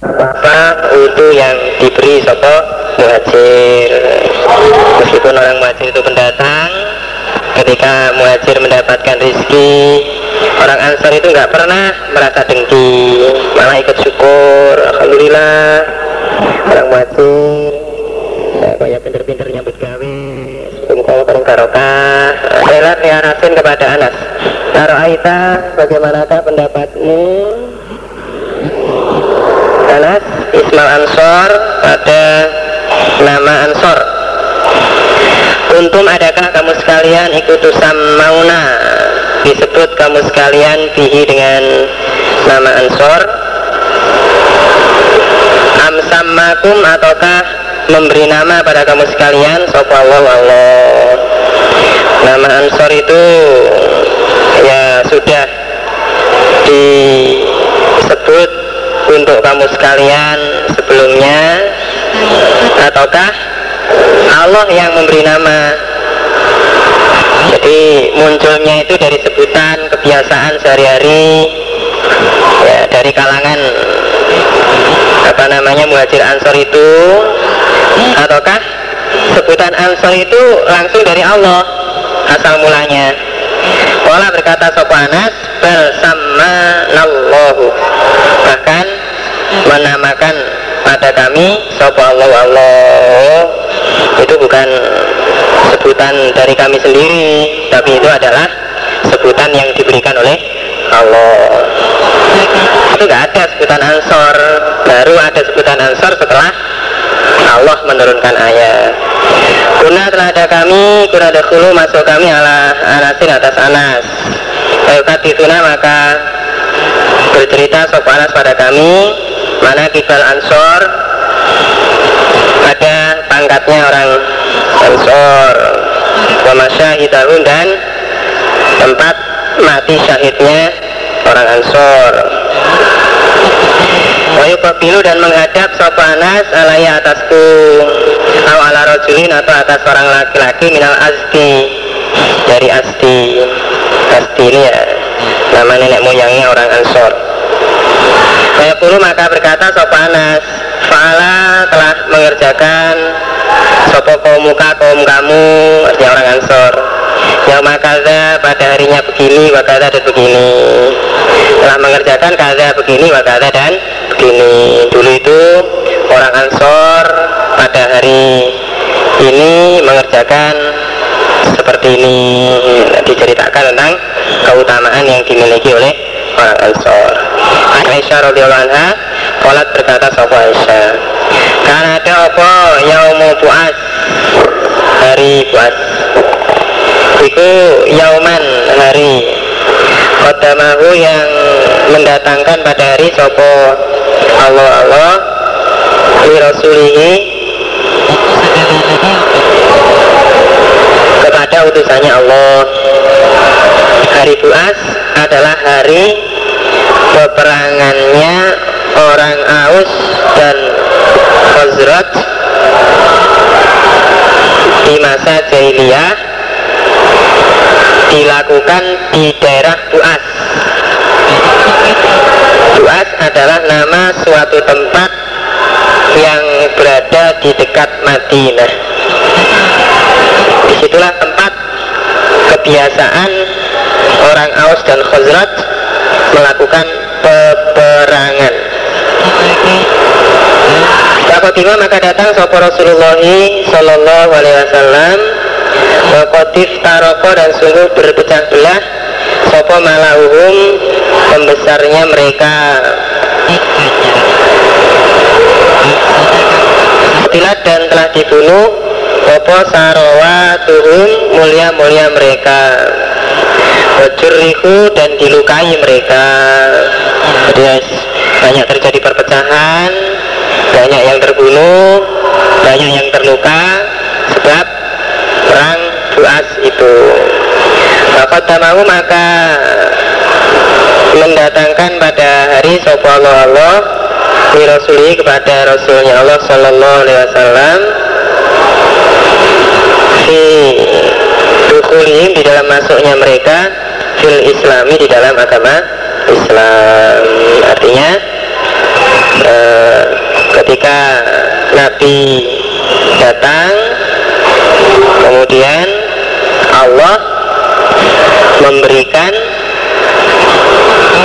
apa itu yang diberi sopo muhajir? Meskipun orang muhajir itu pendatang ketika muhajir mendapatkan rizki orang ansar itu nggak pernah merasa dengki malah ikut syukur alhamdulillah. Orang muhajir ya, kayak pinter-pinter nyambut gawe kalau paling barokah. Relat Rasin kepada Anas. Taro Aita bagaimanakah pendapatmu Anas Ismail Ansor pada nama Ansor. Untum adakah kamu sekalian ikut mauna? Disebut kamu sekalian bihi dengan nama Ansor. Amsammakum ataukah memberi nama pada kamu sekalian? Sopo Allah Allah. Nama Ansor itu ya sudah disebut untuk kamu sekalian sebelumnya ataukah Allah yang memberi nama? Jadi munculnya itu dari sebutan kebiasaan sehari-hari ya dari kalangan apa namanya muhajir ansor itu ataukah sebutan ansor itu langsung dari Allah asal mulanya. Wala berkata Sopo Anas bersama Nallahu bahkan menamakan pada kami Sopo Allah Allah. Itu bukan sebutan dari kami sendiri tapi itu adalah sebutan yang diberikan oleh Allah. Itu nggak ada sebutan ansor. Baru ada sebutan ansor setelah Allah menurunkan ayat. Kuna telah ada kami, kuna ada kulu masuk kami ala anasin atas anas. Ayukatituna maka bercerita sop anas pada kami Mana kibal ansor. Ada pangkatnya orang ansor. Wamasya hidahun dan tempat mati syahidnya orang ansor. Wayu kabilu dan menghadap sopanas alaya atasku. Aw ala rojulin atau atas orang laki-laki minal asti Dari asti Asti ini ya. Nama nenek moyangnya orang ansor Wayu puluh maka berkata sopanas Fa'ala telah mengerjakan Sopo muka kaum kamu Artinya orang ansor. Yang makaza pada harinya begini wakada dan begini. Telah mengerjakan kaza begini wakada dan begini. Dulu itu orang ansor pada hari ini mengerjakan seperti ini. Diceritakan tentang keutamaan yang dimiliki oleh orang ansor Aisyah radhiyallahu anha Kolat berkata Sopo Aisyah Karena ada apa Yaumu buas Hari buas itu yauman hari. Kodamahu yang mendatangkan pada hari Sopo Allah Allah Li Rasulihi Kepada utusannya Allah. Hari Buas adalah hari Peperangannya orang Aus dan Khazraj di masa jahiliyah dilakukan di daerah Buas. Buas adalah nama suatu tempat yang berada di dekat Madinah. Di situlah tempat kebiasaan orang Aus dan Khazraj melakukan peperangan. Fakotima maka datang sopo Rasulullah Sallallahu Alaihi Wasallam. Wakotif taroko dan sungguh berpecah belah Sopo malauhum Pembesarnya mereka. Tilat dan telah dibunuh Sopo sarowa tuhum Mulia-mulia mereka Wajurihu dan dilukai mereka. Jadi banyak terjadi perpecahan Banyak yang terbunuh Banyak yang terluka Sebab perang Buas itu. Bapak Tamahu maka mendatangkan pada hari Sopo Allah Allah Rasuli kepada Rasulnya Allah Sallallahu Alaihi Wasallam di dukulihim di dalam masuknya mereka fil islami di dalam agama Islam. Artinya eh, Nabi datang kemudian Allah memberikan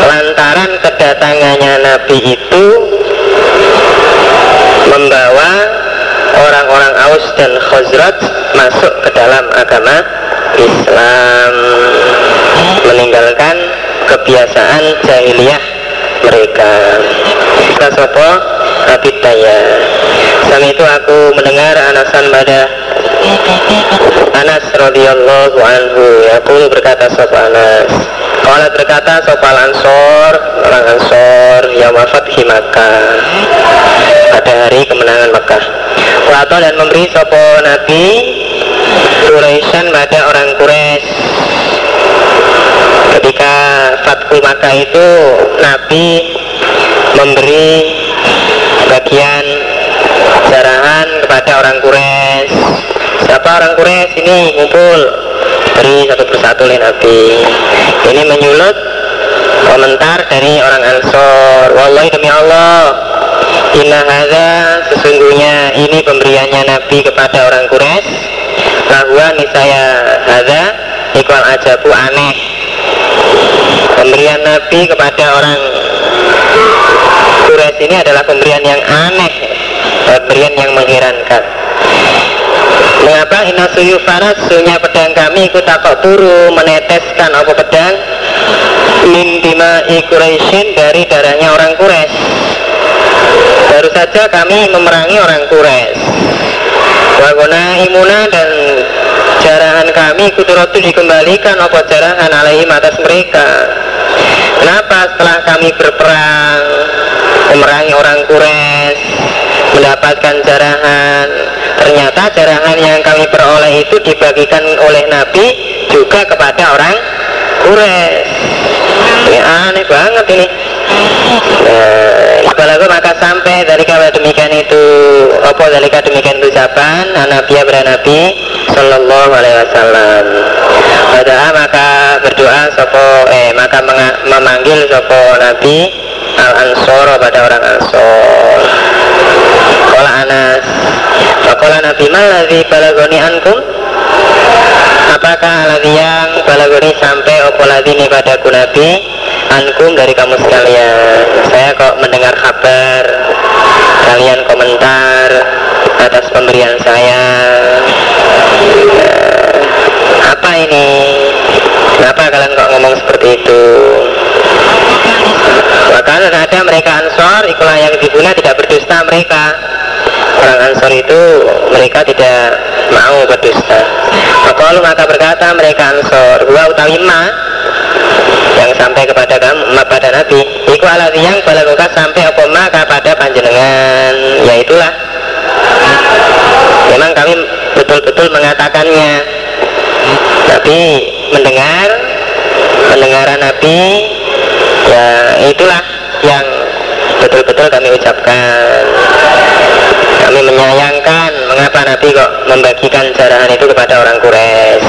lantaran kedatangannya Nabi itu membawa orang-orang Aus dan Khazraj masuk ke dalam agama Islam meninggalkan kebiasaan jahiliyah mereka. Kita Abidaya. Sama itu aku mendengar anasan pada Anas radhiyallahu anhu. Aku berkata sopa Anas? Kalau berkata sopa Ansor Orang Ansor wafat di Makkah. Pada hari kemenangan Makkah. Wato dan memberi sopo Nabi Quraisyan pada orang Quraisy ketika Fathul Makkah itu Nabi memberi bagian jarahan kepada orang Quraisy. Siapa orang Quraisy? Ini ngumpul. Beri satu persatu oleh Nabi. Ini menyulut komentar dari orang Ansor. Wallahi demi Allah Inna sesungguhnya ini pemberiannya Nabi kepada orang Quraisy. Bahwa nisaya hadha ikhwal ajabu aneh pemberian Nabi kepada orang Quraisy ini adalah pemberian yang aneh pemberian yang mengherankan. Mengapa? Inna faras sunya pedang kami ikut takut turu meneteskan apa pedang? Min dima Quraisyin dari darahnya orang Quraisy. Baru saja kami memerangi orang Quraisy. Wagona imuna dan jarahan kami kudurotu dikembalikan apa jarahan alaihim atas mereka. Kenapa setelah kami berperang memerangi orang Quraisy mendapatkan jarahan ternyata jarahan yang kami peroleh itu dibagikan oleh Nabi juga kepada orang Quraisy? Ini aneh banget ini nah, maka sampai dari kalau demikian itu apa dari demikian ucapan Nabi beranabi Sallallahu Alaihi Wasallam. Pada maka berdoa sopo eh maka memanggil sopo Nabi al ansor pada orang ansor. Kala Anas Kala Nabi maladhi balagoni ankum Apakah aladhi yang balagoni sampai opo ini padaku Nabi? Ankum dari kamu sekalian. Saya kok mendengar kabar Kalian komentar atas pemberian saya. Eh, apa ini? Kenapa kalian kok ngomong seperti itu bahkan ada mereka ansor ikulah yang dibuna tidak berdusta mereka. Orang ansor itu mereka tidak mau berdusta. Maka maka berkata mereka ansor gua utawi ma yang sampai kepada kamu pada Nabi. Iku alati yang balaguka sampai apa maka pada panjenengan. Yaitulah memang kami betul-betul mengatakannya. Tapi mendengar pendengaran Nabi ya itulah yang betul-betul kami ucapkan. Kami menyayangkan mengapa Nabi kok membagikan jarahan itu kepada orang Quraisy.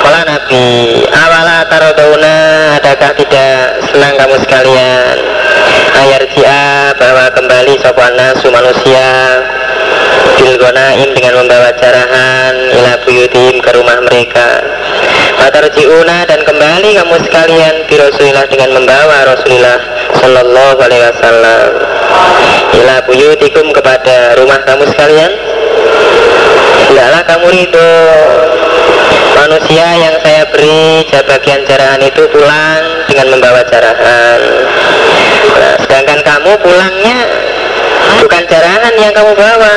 Kalau Nabi awala tarodona adakah tidak senang kamu sekalian? Ayar jia bahwa kembali sopan nasu manusia bilgonaim dengan membawa jarahan ila buyutim ke rumah mereka. Fatarji'una dan kembali kamu sekalian di Rasulullah dengan membawa Rasulullah Sallallahu Alaihi Wasallam. Ila buyutikum kepada rumah kamu sekalian. Tidaklah kamu ridho. Manusia yang saya beri bagian jarahan itu pulang dengan membawa jarahan. Nah, sedangkan kamu pulangnya bukan jarahan yang kamu bawa.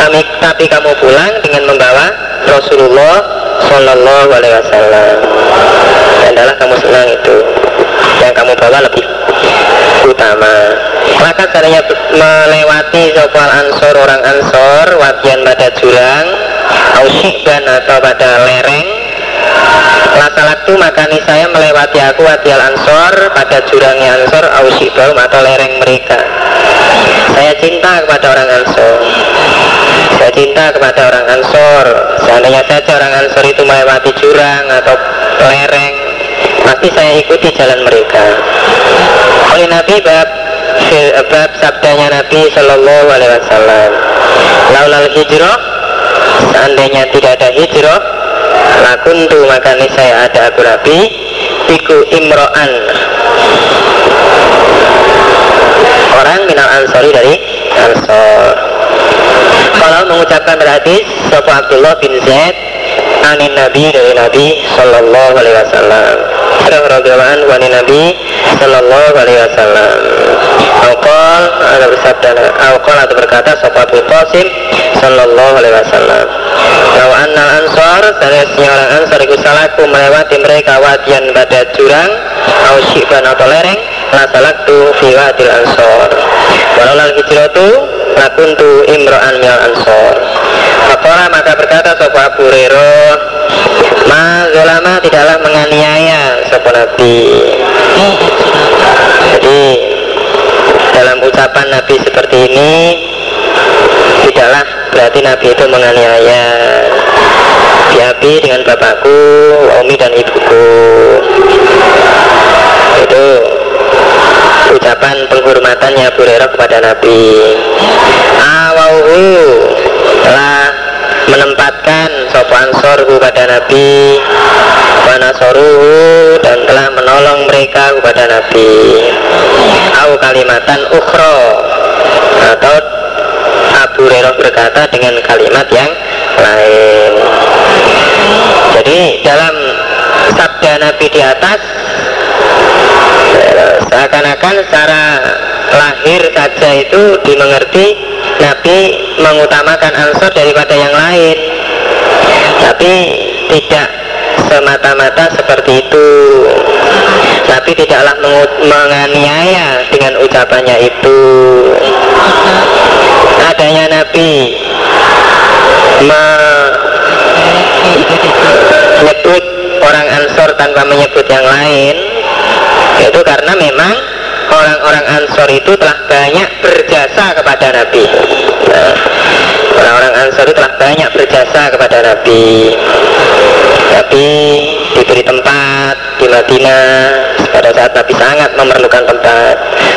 Tapi, tapi kamu pulang dengan membawa Rasulullah Shallallahu Alaihi Wasallam. Adalah kamu senang itu yang kamu bawa lebih utama. Maka caranya melewati sopal ansor orang ansor wakian pada jurang ausikban atau pada lereng. Lasalaktu makani saya melewati aku wadial ansor pada jurangnya ansor ausikbaum atau lereng mereka saya cinta kepada orang ansor. Saya cinta kepada orang ansor. Seandainya saja orang ansor itu melewati jurang atau lereng pasti saya ikuti jalan mereka. Oleh Nabi bab bab sabdanya Nabi Shallallahu Alaihi Wasallam. Laulal hijrah seandainya tidak ada hijrah lakuntu maka saya ada aku Nabi iku imro'an orang minal ansori dari ansor. Kalau mengucapkan berarti Sopo Abdullah bin Zaid Anin Nabi dari Nabi Sallallahu Alaihi Wasallam. Radhiallahu wani Nabi Sallallahu Alaihi Wasallam. Alqal ada bersabda Alqal atau berkata Sopo Abu Qasim Sallallahu Alaihi Wasallam. Kalau annal ansor Seharusnya orang ansor Iku salahku melewati mereka Wadian pada jurang Au syiban atau lereng La salaktu fi wadil ansor Walau lal hijratu Lakuntu imro'an mil ansor Fakola maka berkata Sopo Abu Rero Ma zolama tidaklah menganiaya Sopo Nabi. Jadi dalam ucapan Nabi seperti ini tidaklah berarti Nabi itu menganiaya. Biabi dengan bapakku, Omi dan ibuku itu ucapan penghormatannya Abu Hurairah kepada Nabi. Awauhu telah menempatkan sopan sorhu pada Nabi. Wanasoruhu dan telah menolong mereka kepada Nabi. Au kalimatan ukhro Atau Abu Hurairah berkata dengan kalimat yang lain. Jadi dalam sabda Nabi di atas seakan-akan secara lahir saja itu dimengerti Nabi mengutamakan ansor daripada yang lain. Tapi tidak semata-mata seperti itu. Nabi tidaklah menganiaya dengan ucapannya itu. Adanya Nabi menyebut orang ansor tanpa menyebut yang lain itu karena memang orang-orang Ansor itu telah banyak berjasa kepada Nabi. Orang-orang Ansor itu telah banyak berjasa kepada Nabi. Nabi diberi tempat di Madinah. Pada saat Nabi sangat memerlukan tempat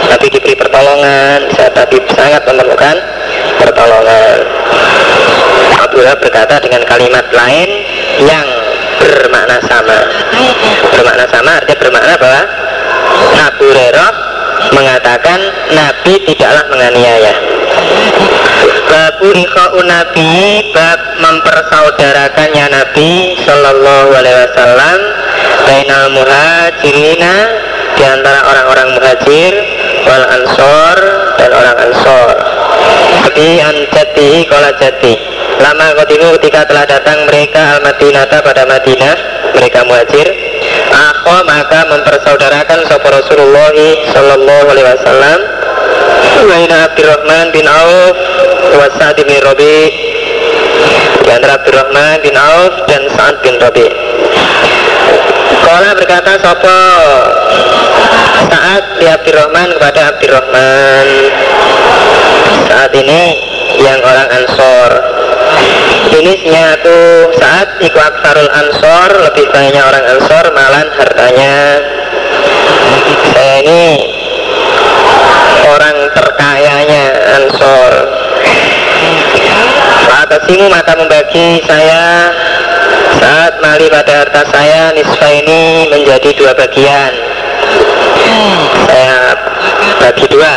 Nabi diberi pertolongan. Saat Nabi sangat memerlukan pertolongan. Abdullah berkata dengan kalimat lain yang bermakna sama. Bermakna sama artinya bermakna bahwa Abu Hurairah mengatakan Nabi tidaklah menganiaya. Babu ikha'u Nabi Bab mempersaudarakannya Nabi Sallallahu alaihi wasallam Bainal muhajirina Di antara orang-orang muhajir Wal ansor Dan orang ansor. Tapi anjati kola jati. Lama kotimu ketika telah datang mereka Al-Madinata pada Madinah Mereka muhajir Akho maka mempersaudarakan Sopo Rasulullah Sallallahu alaihi wasallam. Waina Abdurrahman bin Auf wa Sa'ad bin Rabi. Di antara Abdurrahman bin Auf dan Sa'ad bin Rabi. Kala berkata Sopo Saat di Abdurrahman kepada Abdurrahman? Saat ini yang orang Ansor ini aku saat iku aksarul ansor lebih banyaknya orang ansor malan hartanya saya ini orang terkayanya ansor. Atasimu maka membagi saya saat mali pada harta saya nisfa ini menjadi dua bagian. Saya bagi dua.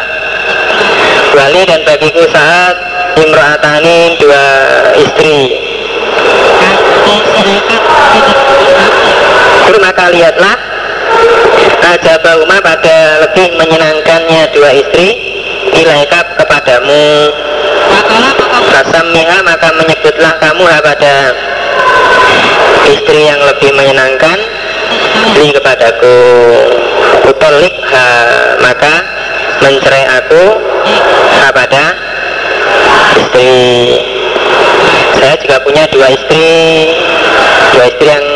Wali dan bagiku saat imro'atani dua istri. Terus maka lihatlah aja Bauma pada lebih menyenangkannya dua istri Ilaika kepadamu. Kasamiha maka menyebutlah kamu pada istri yang lebih menyenangkan. Li kepadaku Utolik maka mencerai aku kepada istri saya juga punya dua istri. Dua istri yang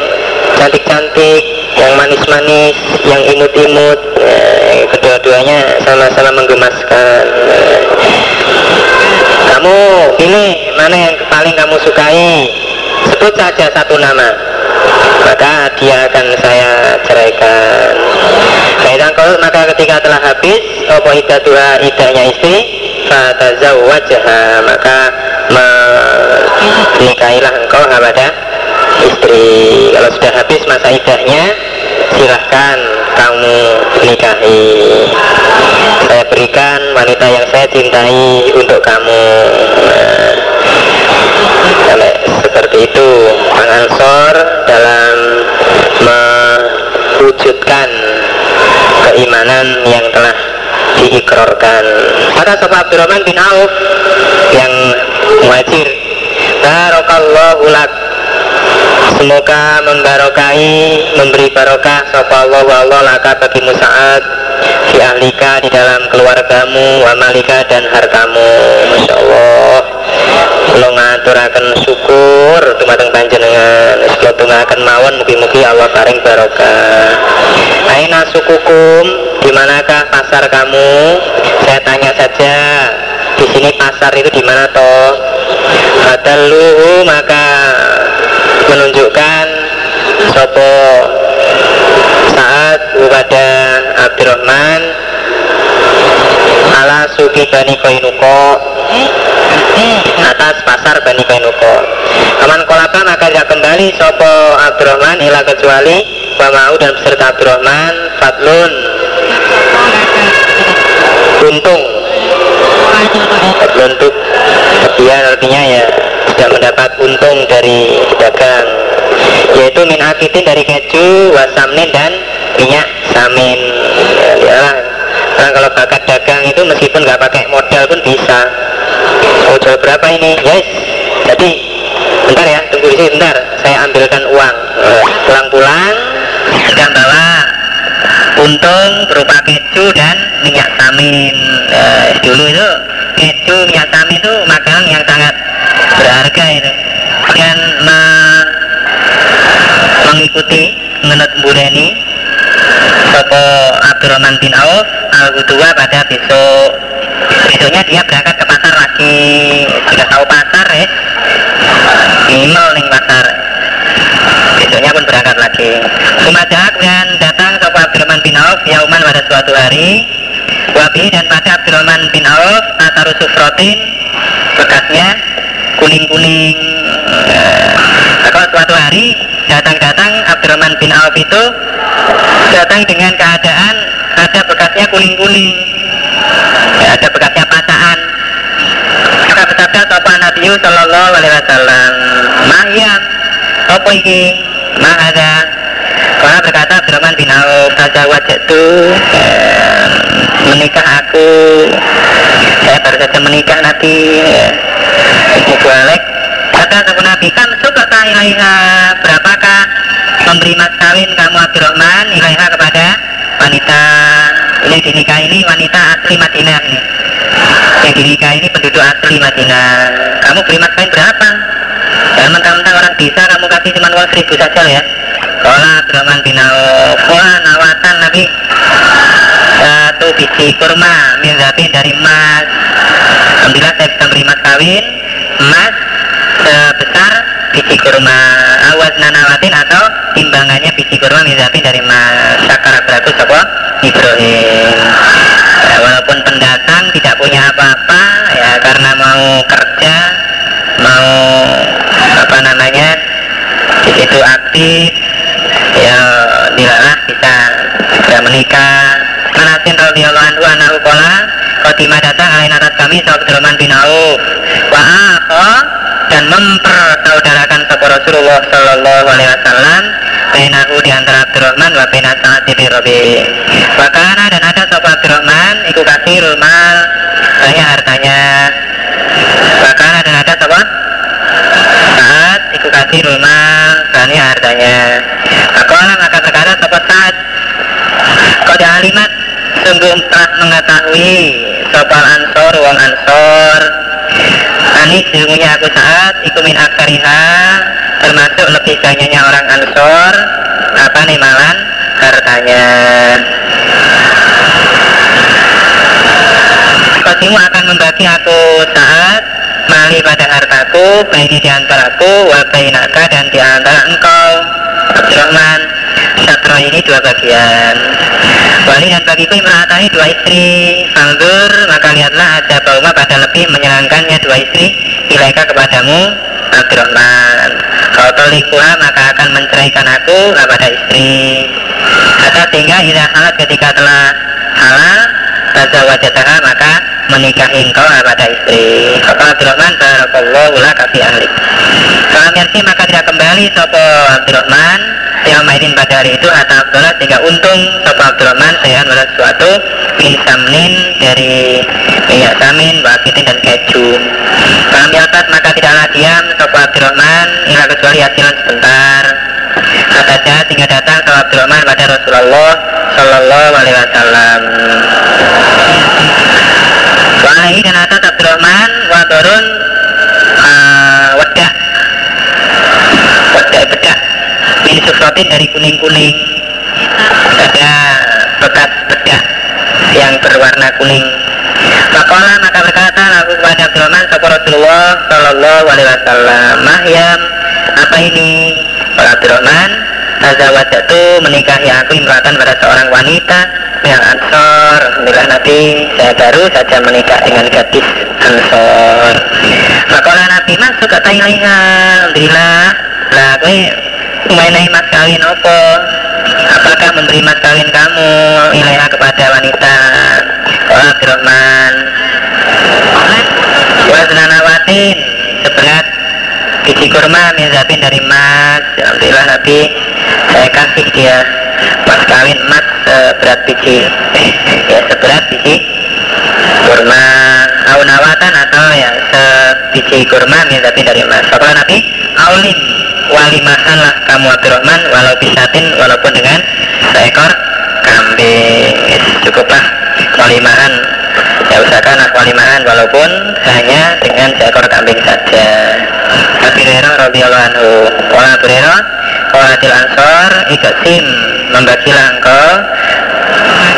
cantik-cantik yang manis-manis yang imut-imut. Eh, kedua-duanya sama-sama menggemaskan. Kamu pilih mana yang paling kamu sukai? Sebut saja satu nama. Maka dia akan saya ceraikan. Kaitan kalau maka ketika telah habis Apa dua idahnya istri Fatazawwajah maka menikahilah engkau kepada istri. Kalau sudah habis masa idahnya silahkan kamu nikahi saya berikan wanita yang saya cintai untuk kamu. Nah, seperti itu. Bang dalam mewujudkan keimanan yang telah diikrorkan maka Sofa Abdurrahman bin Auf yang muhajir Barokallahu lak. Semoga membarokai, memberi barokah Sapa Allah wa Allah laka bagi Musa'ad Fi ahlika di dalam keluargamu Wa malika dan hartamu. Masya Allah Lo ngaturakan syukur Tumateng panjenengan. Lo tungakan mawon Mugi-mugi Allah paring barokah. Aina sukukum Di manakah pasar kamu? Saya tanya saja di sini pasar itu di mana toh Fadaluhu maka menunjukkan sopo saat kepada Abdurrahman ala suki Bani Koinuko atas pasar Bani Koinuko aman kolapa maka tidak kembali sopo Abdurrahman ila kecuali mau dan beserta Abdurrahman Fatlun untung. Fatlun tuh artinya ya tidak mendapat untung dari dagang yaitu min akitin dari keju wasamnin dan minyak samin. Ya, ya orang kalau bakat dagang itu meskipun nggak pakai modal pun bisa. Mau berapa ini? Yes. Jadi bentar ya tunggu di sini bentar. Saya ambilkan uang. Pulang-pulang dan bawa untung berupa keju dan minyak samin eh, dulu itu keju minyak samin itu makanan yang sangat berharga itu. Me mengikuti menurut Bureni Sopo Abdurrahman bin Auf al pada besok. Besoknya dia berangkat ke pasar lagi. Sudah tahu pasar ya minimal nih pasar. Besoknya pun berangkat lagi. Sumaja kemudian datang Sopo Abdurrahman bin Auf Yauman pada suatu hari. Wabi dan pada Abdurrahman bin Auf Ataru Sufrotin bekasnya kuning-kuning nah, kalau suatu hari datang-datang Abdurrahman bin Auf itu datang dengan keadaan ada bekasnya kuning-kuning. Ya, ada bekasnya pataan. Maka bersabda sopan Nabi Sallallahu Alaihi Wasallam Mahyam apa ini? Ma ada karena berkata Abdurrahman bin Auf saja wajah itu eh, menikah aku. Saya baru saja menikah nanti eh, balik kata sahabat Nabi kan suka ilaiha berapakah memberi mas kawin kamu Abdurrahman ilaiha kepada wanita ini dinikah ini wanita asli Madinah nih yang dinikah ini penduduk asli Madinah. Kamu beri mas kawin berapa? Jangan mentang-mentang orang bisa kamu kasih cuma uang seribu saja ya. Kalau Abdurrahman bin Auf nawatan Nabi satu biji kurma mirzatin dari emas. Alhamdulillah saya bisa beri mas kawin. Emas sebesar biji kurma awas nanawatin atau timbangannya biji kurma misalnya dari emas sakar beratus apa Ibrahim. Ya, walaupun pendatang tidak punya apa-apa ya karena mau kerja mau apa namanya di situ aktif ya dilalah bisa bisa menikah kola Khotimah datang alain atas kami Abdurrahman bin Auf Wa dan mempersaudarakan sapa Rasulullah Sallallahu Alaihi Wasallam Bainahu di antara Abdurrahman wa baina Sa'ad bin Rabi. Wakana dan ada sapa Abdurrahman iku kasih mal banyak hartanya. Wakana dan ada sapa Saat iku kasih mal banyak hartanya. Akola maka perkara sapa Saat Kau alimat sungguh telah mengetahui sopal ansor wong ansor Anis sesungguhnya aku saat ikumin akariha termasuk lebih banyaknya orang ansor apa nih malan? Hartanya. Kosimu akan membagi aku saat mali pada hartaku baini di antara aku wa bainaka dan di antara engkau ini dua bagian. Wali dan bagiku imra'atani dua istri Fangdur maka lihatlah ada bauma pada lebih menyenangkannya dua istri Ilaika kepadamu Abdurrahman. Kalau tolikuha maka akan menceraikan aku kepada istri. Kata sehingga tidak halat ketika telah halal Raja wajataha maka menikahi engkau kepada istri. Kata Abdurrahman Barakallahu laka fi ahlik Kalau maka tidak kembali Sopo Abdurrahman. Yang mainin pada hari itu atau Abdullah sehingga untung Sopo Abdurrahman saya pada sesuatu min samnin dari minyak samin, wakitin dan keju. Kalau mialbat maka tidaklah diam Sopo Abdurrahman. Ila kecuali hasilan sebentar Kata sehingga datang Sopo Abdurrahman pada Rasulullah Sallallahu Alaihi Wasallam. Wahai dan atas Abdurrahman Wadorun uh, Wadah Wadah bedah min sufrotin dari kuning-kuning. Ada bekas bedah yang berwarna kuning Makola maka berkata lagu kepada Abdurrahman Sapa Rasulullah Sallallahu alaihi wasallam Mahyam Apa ini? Kalau Abdurrahman itu menikahi aku imratan pada seorang wanita yang ansor. Alhamdulillah Nabi saya baru saja menikah dengan gadis ansor. Makola Nabi masuk ke Thailand Alhamdulillah Lah gue mengenai mas kawin apa? Apakah memberi mas kawin kamu? Ilaiha kepada wanita. Wah Abdurrahman. Waznanawatin seberat biji kurma mizabin dari emas Alhamdulillah Nabi saya kasih dia mas kawin emas seberat biji. Ya seberat biji kurma. Aunawatan atau ya sebiji kurma mizabin dari emas Bapak Nabi? Aulim walimahanlah kamu Abdurrahman walau bisatin walaupun dengan seekor kambing. Cukuplah walimahan ya usahakan walimahan walaupun hanya dengan seekor kambing saja. Abi Hurairah radhiyallahu anhu. Wala Abi Hurairah walatil ansor ikasim membagilah engkau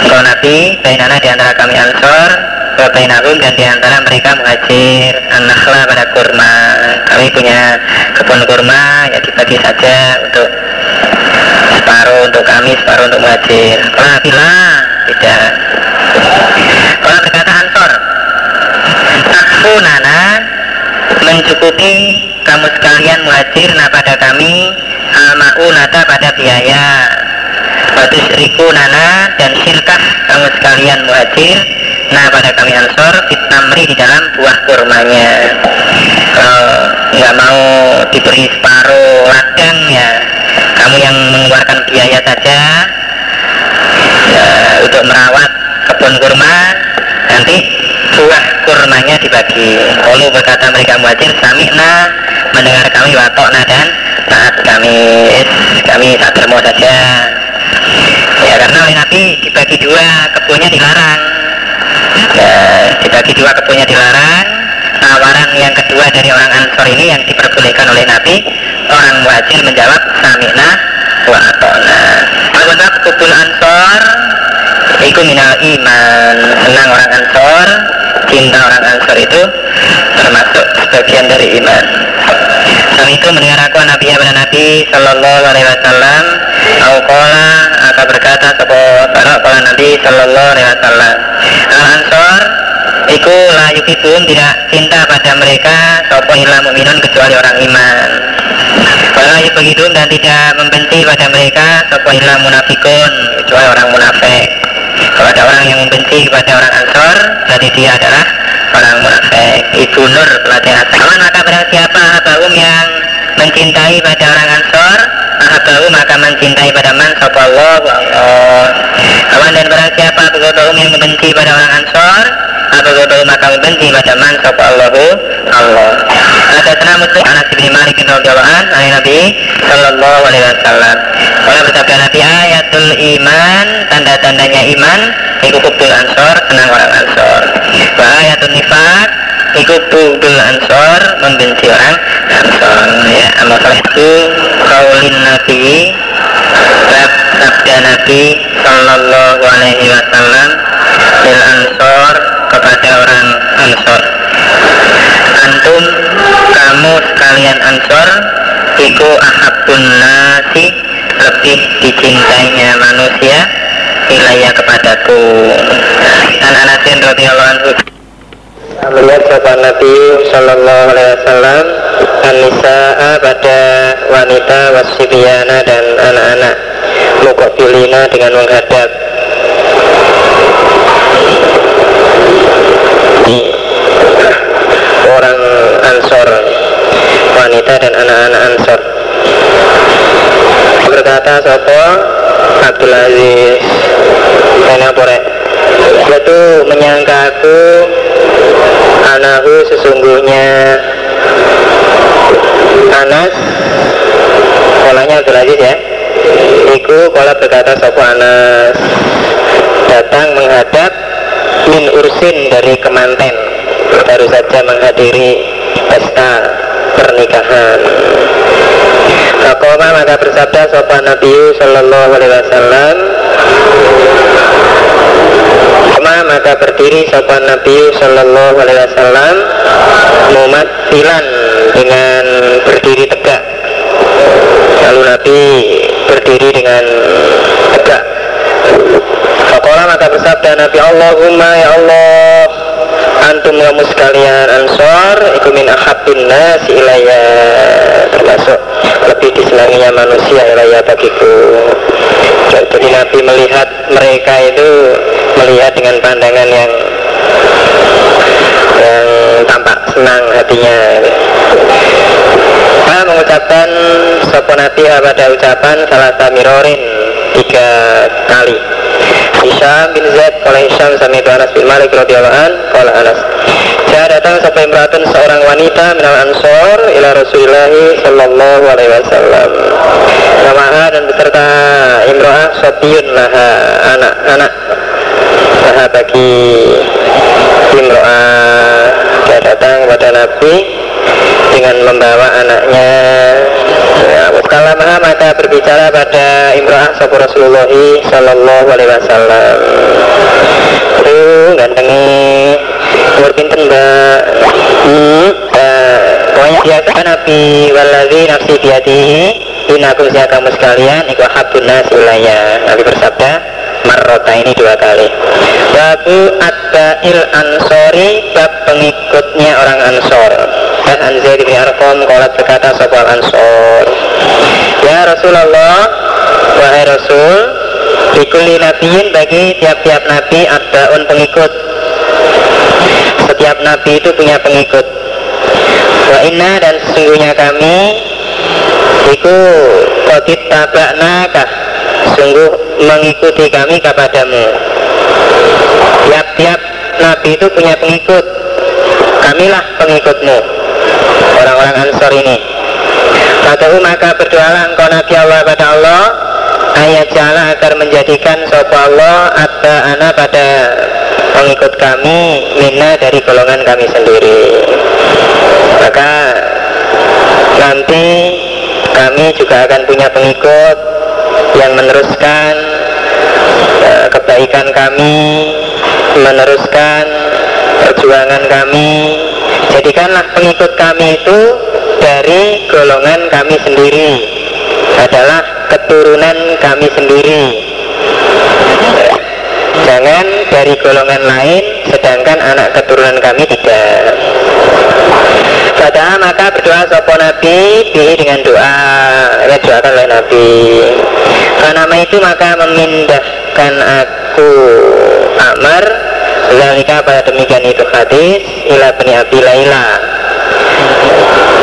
engkau Nabi bainana di antara kami ansor Wabainahum dan di antara mereka muhajir. An-Nakhla pada kurma. Kami punya kebun kurma Ya dibagi saja untuk Separuh untuk kami, separuh untuk muhajir. Kalau bila Tidak Kalau berkata Ansor Aku nana. Mencukupi kamu sekalian muhajir Nah pada kami Al-ma'unata pada biaya. Batus riku nana Dan silkah kamu sekalian muhajir Nah pada kami Ansor Fitnamri di dalam buah kurmanya. Kalau nggak mau diberi separuh ladang ya. Kamu yang mengeluarkan biaya saja. Ya, Untuk merawat kebun kurma Nanti buah kurmanya dibagi. Lalu berkata mereka muhajir Sami'na mendengar kami watokna dan saat kami. Kami tak terima saja. Ya karena oleh Nabi dibagi dua kebunnya dilarang. Ya, dibagi dua kebunnya dilarang. Tawaran yang kedua dari orang ansor ini yang diperbolehkan oleh Nabi orang wajib menjawab samina wa atona kubul ansor itu minal iman. Senang orang ansor cinta orang ansor itu termasuk sebagian dari iman. Dan itu mendengar aku Nabi pada Nabi Sallallahu Alaihi Wasallam. Aukola akan berkata sebuah para Nabi Sallallahu Alaihi Wasallam. Al Ansor Iku la yukibun tidak cinta pada mereka Sopo illa mu'minun kecuali orang iman. Wala begitu dan tidak membenci pada mereka Sopo illa munafikun kecuali orang munafik Kalau ada orang yang membenci kepada orang Ansor Berarti dia adalah orang munafik Ibu Nur pelajaran Aman maka berarti siapa Abahum yang mencintai pada orang Ansor Ahabahu maka mencintai pada man Allah Aman dan barang siapa Abahum yang membenci pada orang Ansor Abahum maka membenci pada man Allahu Allah Ada senang muslim Anas bin Malik bin radhiyallahu Dari Nabi Sallallahu alaihi wasallam. Kalau bersabda Nabi ayatul iman Tanda-tandanya iman Iku kubul ansor Senang orang ansor. Wa ayatul nifak Iku bugdul ansor Membenci orang ansor Ya amal soleh itu Kaulin Nabi Bab sabda Nabi Sallallahu alaihi wasallam Bil ansor Kepada orang ansor. Antum Kamu sekalian ansor Iku ahabun nasi lebih dicintainya manusia wilayah kepadaku. Dan Anasin radhiyallahu anhu melihat sahabat Nabi Shallallahu Alaihi Wasallam Anisa'a pada wanita wasibiana dan anak-anak. Mukabilina dengan menghadap. Orang Ansor wanita dan anak-anak Ansor. Berkata Sopo Abdul Aziz dan apa itu menyangka aku anahu sesungguhnya Anas polanya Abdul Aziz ya. Iku kalau berkata Sopo Anas. Datang menghadap min ursin dari kemanten. Baru saja menghadiri pesta pernikahan. Fakoma maka bersabda sopan Nabi Sallallahu Alaihi Wasallam Koma maka berdiri sopan Nabi Sallallahu Alaihi Wasallam Mumatilan dengan berdiri tegak. Lalu Nabi berdiri dengan tegak. Fakola maka bersabda Nabi Allahumma ya Allah antum kamu sekalian ansor iku min ahabbin nasi ilaya termasuk lebih disenanginya manusia ilaya bagiku. Jadi Nabi melihat mereka itu melihat dengan pandangan yang yang tampak senang hatinya. Nah, mengucapkan sopo Nabi pada ucapan? Salah samirorin tiga kali Hisham bin Zaid oleh Hisham sami Anas bin Malik radhiyallahu an qala Anas. Saya datang sampai meratun seorang wanita minal ansor ila Rasulullah sallallahu alaihi wasallam. Namaha dan beserta imro'ah sopiyun laha anak-anak laha bagi imro'ah dia datang kepada Nabi dengan membawa anaknya ya, maha maka berbicara pada Imra'ah Sopo Rasulullah Sallallahu Alaihi Wasallam. Itu gantengi. Umur pinten mbak? Hmm, pokoknya biasa Nabi waladhi nafsi biadihi inakum kamu sekalian iku habun nasulaya Nabi bersabda marrota ini dua kali. Babu il ansori bab pengikutnya orang ansor. Dan Anzair bin Arqam kolat berkata soal ansor. Ya Rasulullah wahai Rasul Bikuli nabiin bagi tiap-tiap nabi ada un pengikut. Setiap nabi itu punya pengikut. Wa inna dan sesungguhnya kami iku kodit tabaknakah sungguh mengikuti kami kepadamu. Tiap-tiap nabi itu punya pengikut. Kamilah pengikutmu orang-orang ansor ini. Maka maka berdoalah engkau Nabi Allah pada Allah ayat jala agar menjadikan sopa Allah anak pada pengikut kami mina dari golongan kami sendiri. Maka nanti kami juga akan punya pengikut yang meneruskan uh, kebaikan kami meneruskan perjuangan kami. Jadikanlah pengikut kami itu dari golongan kami sendiri. Adalah keturunan kami sendiri jangan dari golongan lain sedangkan anak keturunan kami tidak. Pada maka berdoa sopo Nabi bihi dengan doa ya doakan oleh Nabi. Karena itu maka memindahkan aku Amar. Zalika pada demikian itu hadis ila bani Abi Laila.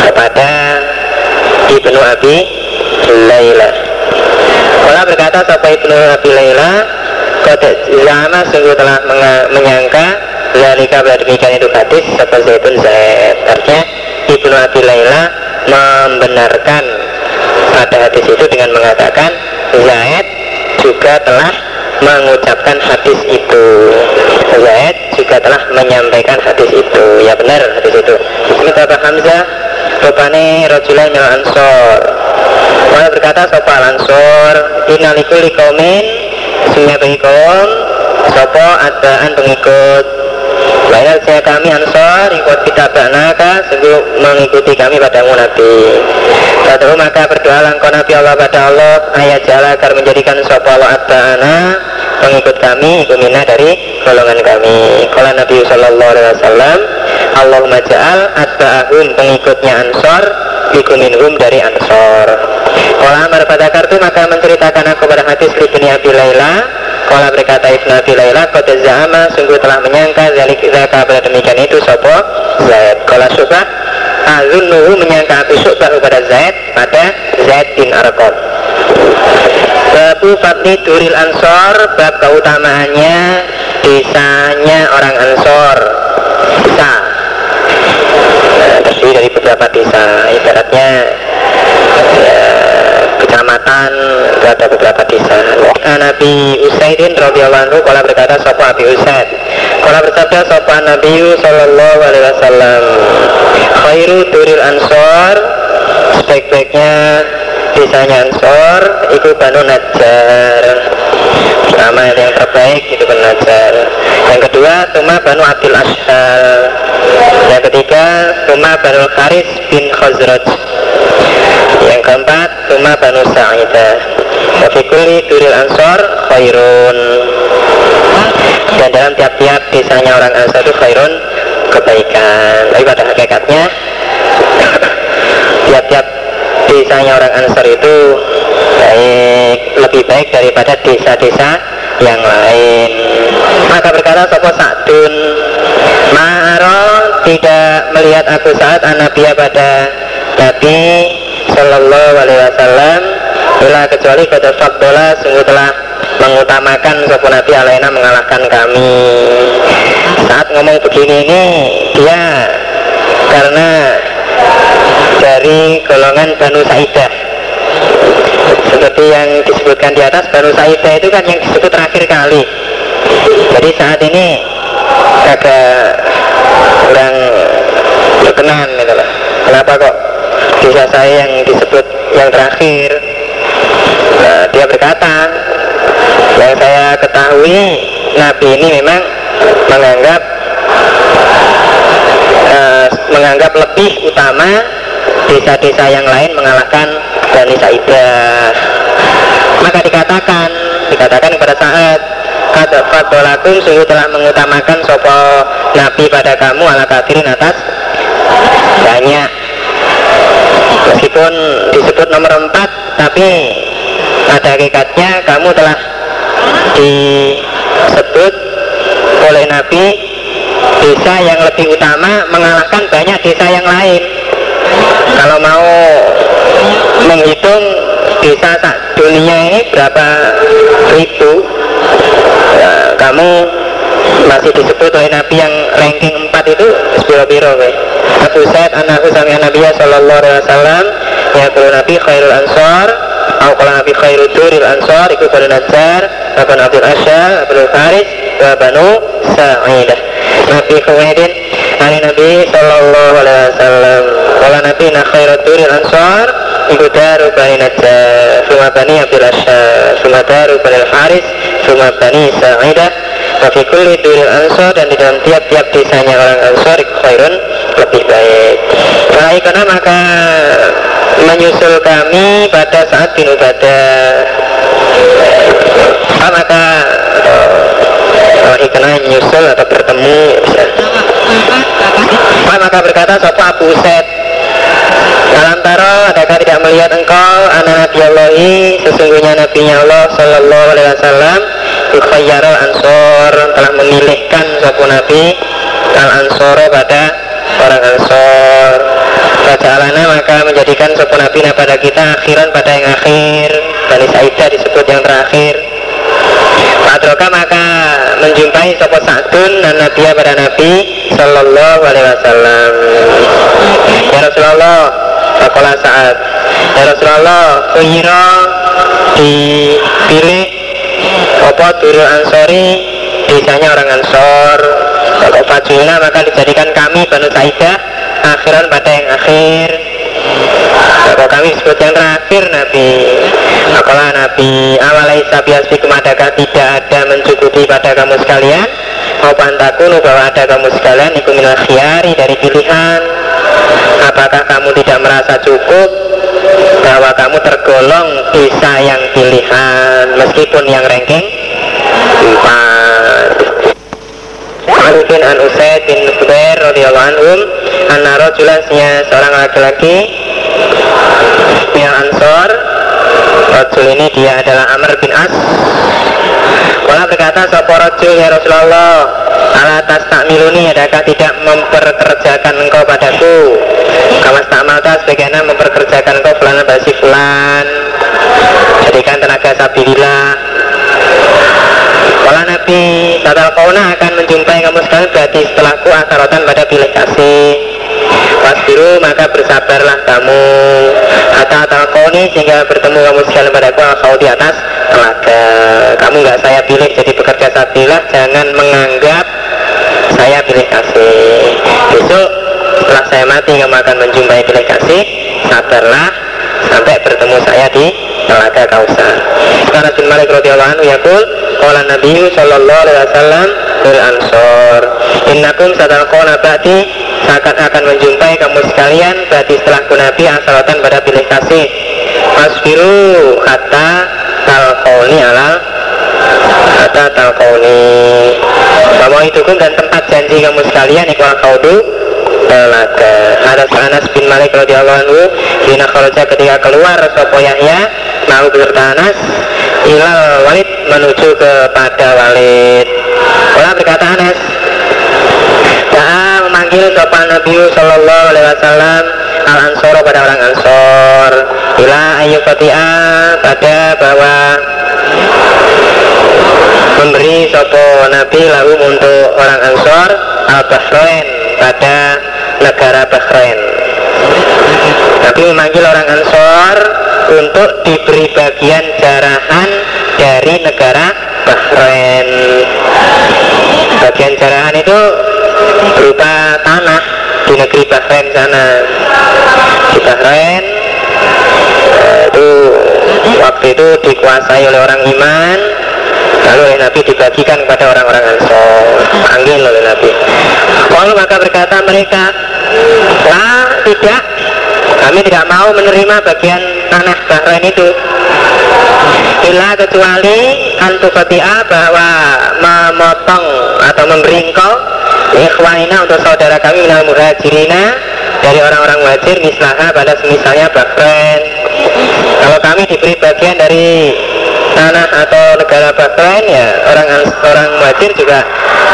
Kepada Ibnu Abi Laila. Kalau berkata sampai Ibnu Abi Laila Kode Zama sungguh telah menyangka Zalika pada demikian itu hadis Sapa Zaitun Zaid Artinya Ibnu Abi Laila membenarkan pada hadis itu dengan mengatakan Zaid juga telah mengucapkan hadis itu. Zaid juga telah menyampaikan hadis itu. Ya benar hadis itu. Bapak Hamzah Rupane Rajulah Mil Ansor Wala berkata Sopo Al Ansor Inalikuli kaumin Bagi kaum Sopo adaan pengikut Lainnya kami ansor ikut kita banaka sungguh mengikuti kami padamu Nabi. Lalu maka berdoa langkau Nabi Allah pada Allah ayat jala agar menjadikan sopa Allah pengikut kami ikumina dari golongan kami. Kalau Nabi Sallallahu Alaihi Wasallam Allahumma ja'al atba'ahum pengikutnya ansor ikuminhum dari ansor. Kalau amar pada kartu maka menceritakan aku pada hadis Ibni Abi Laila. Kalau berkata Ibnu Abi Laila Kota Zama sungguh telah menyangka Zalik Zaka pada demikian itu Sopo Zaid. Kalau Subah Azunnuhu menyangka Abu Subah kepada Zaid Pada Zaid bin Arqam. Babu Fatni Duril Ansor Bab keutamaannya Desanya orang Ansor. Desa Terdiri dari beberapa desa Ibaratnya ya, Kecamatan Itu ada beberapa desa. Nabi Usaidin radhiyallahu anhu Kala berkata Sopo Abi Usaid Kala bersabda Sopo Nabi Sallallahu alaihi wasallam Khairu Duril Ansor Sebaik-baiknya desanya Ansor itu Banu Najjar pertama yang terbaik itu Banu Najjar yang kedua Tuma Banu Abdul Ashal. Yang ketiga Tuma Banu Kharis bin Khazraj. Yang keempat Tuma Banu Sa'idah. Wafikuli Duril Ansor Khairun. Dan dalam tiap-tiap desanya orang Ansor itu Khairun kebaikan. Tapi pada hakikatnya tiap-tiap desanya orang Ansar itu baik lebih baik daripada desa-desa yang lain. Maka berkata Sopo Sa'dun? Ma'aro tidak melihat aku saat Anabiya pada Nabi Sallallahu Alaihi Wasallam. Bila kecuali pada fakdola sungguh telah mengutamakan Sopo Nabi Alaina mengalahkan kami. Saat ngomong begini ini dia karena dari golongan Banu Saidah seperti yang disebutkan di atas Banu Saidah itu kan yang disebut terakhir kali. Jadi saat ini agak kurang berkenan gitu lah kenapa kok bisa saya yang disebut yang terakhir? Nah, dia berkata yang saya ketahui Nabi ini memang menganggap uh, menganggap lebih utama desa-desa yang lain mengalahkan Bani Sa'idah maka dikatakan dikatakan pada saat kata fadolakum sungguh telah mengutamakan sopo nabi pada kamu ala kafirin atas banyak. Meskipun disebut nomor empat tapi pada hakikatnya kamu telah disebut oleh nabi desa yang lebih utama mengalahkan banyak desa yang lain kalau mau menghitung desa tak dunia ini berapa ribu ya, kamu masih disebut oleh Nabi yang ranking 4 itu sepuluh biro we. Abu Said anakku sami Nabi sallallahu alaihi wasallam ya kalau Nabi khairul ansar atau kalau Nabi khairul duril ansar itu pada Najar Abu Abdul Asya Abu Faris wa Banu Sa'idah Nabi kemudian Nabi Nabi sallallahu alaihi wasallam kalau Nabi na khairul duril ansar itu daru bani Najar Suma bani Abdul Asya Suma daru bani Faris Suma bani Sa'idah Wafi kulli duril ansor dan di dalam tiap-tiap desanya orang ansor khairun lebih baik. Karena maka menyusul kami pada saat binubadah. Ah, maka ikna menyusul atau bertemu. Maka berkata Sopo Abu Set Alantara adakah tidak melihat engkau anak Nabi Allahi sesungguhnya Nabi Allah Sallallahu Alaihi Wasallam Yukhayyarul Ansor telah memilihkan Sopo Nabi Al Ansoro pada orang Ansor. Alana maka menjadikan Sopo Nabi pada kita akhiran pada yang akhir. Bani Saidah disebut yang terakhir Padroka maka menjumpai Sopo Sa'dun dan Nabi pada Nabi Sallallahu Alaihi Wasallam. Ya Rasulullah Fakola saat. Ya Rasulullah Kuyira dipilih apa turun ansori desanya orang ansor. Kalau fajulna maka dijadikan kami Banu Saidah akhiran pada yang akhir Bapak kami sebut yang terakhir Nabi. Apalah Nabi Awalai sabiasbikum adakah tidak ada mencukupi pada kamu sekalian? Mau pantakunu bahwa ada kamu sekalian Iku minal khiyari dari pilihan. Apakah kamu tidak merasa cukup Bahwa kamu tergolong bisa yang pilihan Meskipun yang ranking? Empat. Anfin an Usaid bin Zubair radhiyallahu anhum anna rajulan seorang laki-laki yang Ansor. Rajul ini dia adalah Amr bin As. Walau berkata Sopo Rajul ya Rasulullah? Ala tak miluni adakah tidak memperkerjakan engkau padaku? Kamas takmalta Bagaimana memperkerjakan engkau Fulan basi fulan? Jadikan tenaga sabilillah Kala Nabi Tatal kauna akan menjumpai kamu sekalian Berarti setelahku asarotan pada pilih kasih Wasbiru maka bersabarlah kamu. Hatta talqoni sehingga bertemu kamu sekalian padaku Kau di atas telaga. Kamu nggak saya pilih jadi pekerja sabilah Jangan menganggap saya pilih kasih Besok setelah saya mati kamu akan menjumpai pilih kasih Sabarlah sampai bertemu saya di telaga kausa. Sekarang bin Malik radhiyallahu anhu yakul Qala Nabi sallallahu alaihi wasallam bil ansor Innakum satalqona ba'di akan akan menjumpai kamu sekalian berarti setelah Nabi asalatan pada pilih kasih. Masfiru kata talqoni alal kata talqoni Kamu kum dan tempat janji kamu sekalian ikhwal kaudu telaga ada Anas bin Malik radhiyallahu anhu kharaja ketika keluar Sopo Yahya? Mau beserta Anas ilal walid menuju kepada walid Orang berkata Anas Da'a memanggil sopan Nabi Sallallahu Alaihi Wasallam al ansor pada orang ansor. Ila ayu fatia pada bahwa memberi sopo Nabi lalu untuk orang ansor al Bahrain pada negara Bahrain. Nabi memanggil orang ansor untuk diberi bagian jarahan dari negara Bahrain. Bagian jarahan itu berupa tanah di negeri Bahrain sana. Di Bahrain eh, itu waktu itu dikuasai oleh orang iman lalu oleh Nabi dibagikan kepada orang-orang Ansor panggil oleh Nabi. Kalau maka berkata mereka lah tidak. Kami tidak mau menerima bagian tanah Bahrain itu. Bila kecuali antufatia bahwa memotong atau memberi engkau ikhwanina untuk saudara kami minal muhajirina dari orang-orang muhajir misalnya pada semisalnya Bahrain. Kalau kami diberi bagian dari tanah atau negara Bahrain ya orang orang muhajir juga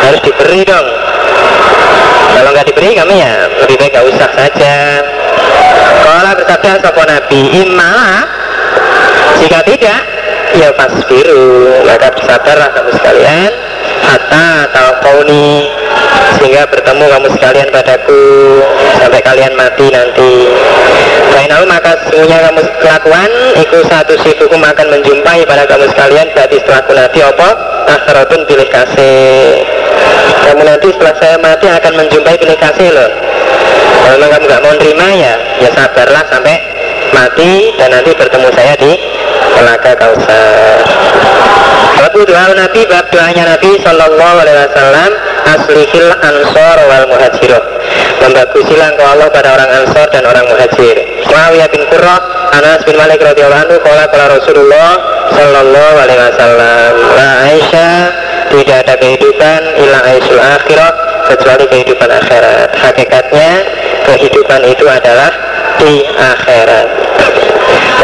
harus diberi dong. Kalau nggak diberi kami ya lebih baik gak usah saja. Kalau bersabda sopo nabi imma jika tidak ya pas biru. Maka bersabarlah kamu sekalian hatta talqauni sehingga bertemu kamu sekalian padaku. Sampai kalian mati nanti. Fainal maka semuanya kamu kelakuan. Iku satu hukum akan menjumpai pada kamu sekalian. Berarti setelah aku nanti apa? Akhiratun pilih kasih. Kamu nanti setelah saya mati akan menjumpai pilih kasih loh. Kalau memang kamu nggak mau terima ya Ya sabarlah sampai mati. Dan nanti bertemu saya di telaga kausar Babu doa Nabi, bab doanya Nabi Sallallahu Alaihi Wasallam Aslihil ansor wal muhajiroh Membagusilah engkau Allah pada orang ansor dan orang muhajir. Muawiyah bin Qurrah Anas bin Malik radhiyallahu anhu Kala kala Rasulullah Sallallahu Alaihi Wasallam La Aisyah tidak ada kehidupan ilah aisyul akhirah kecuali kehidupan akhirat. Hakikatnya kehidupan itu adalah di akhirat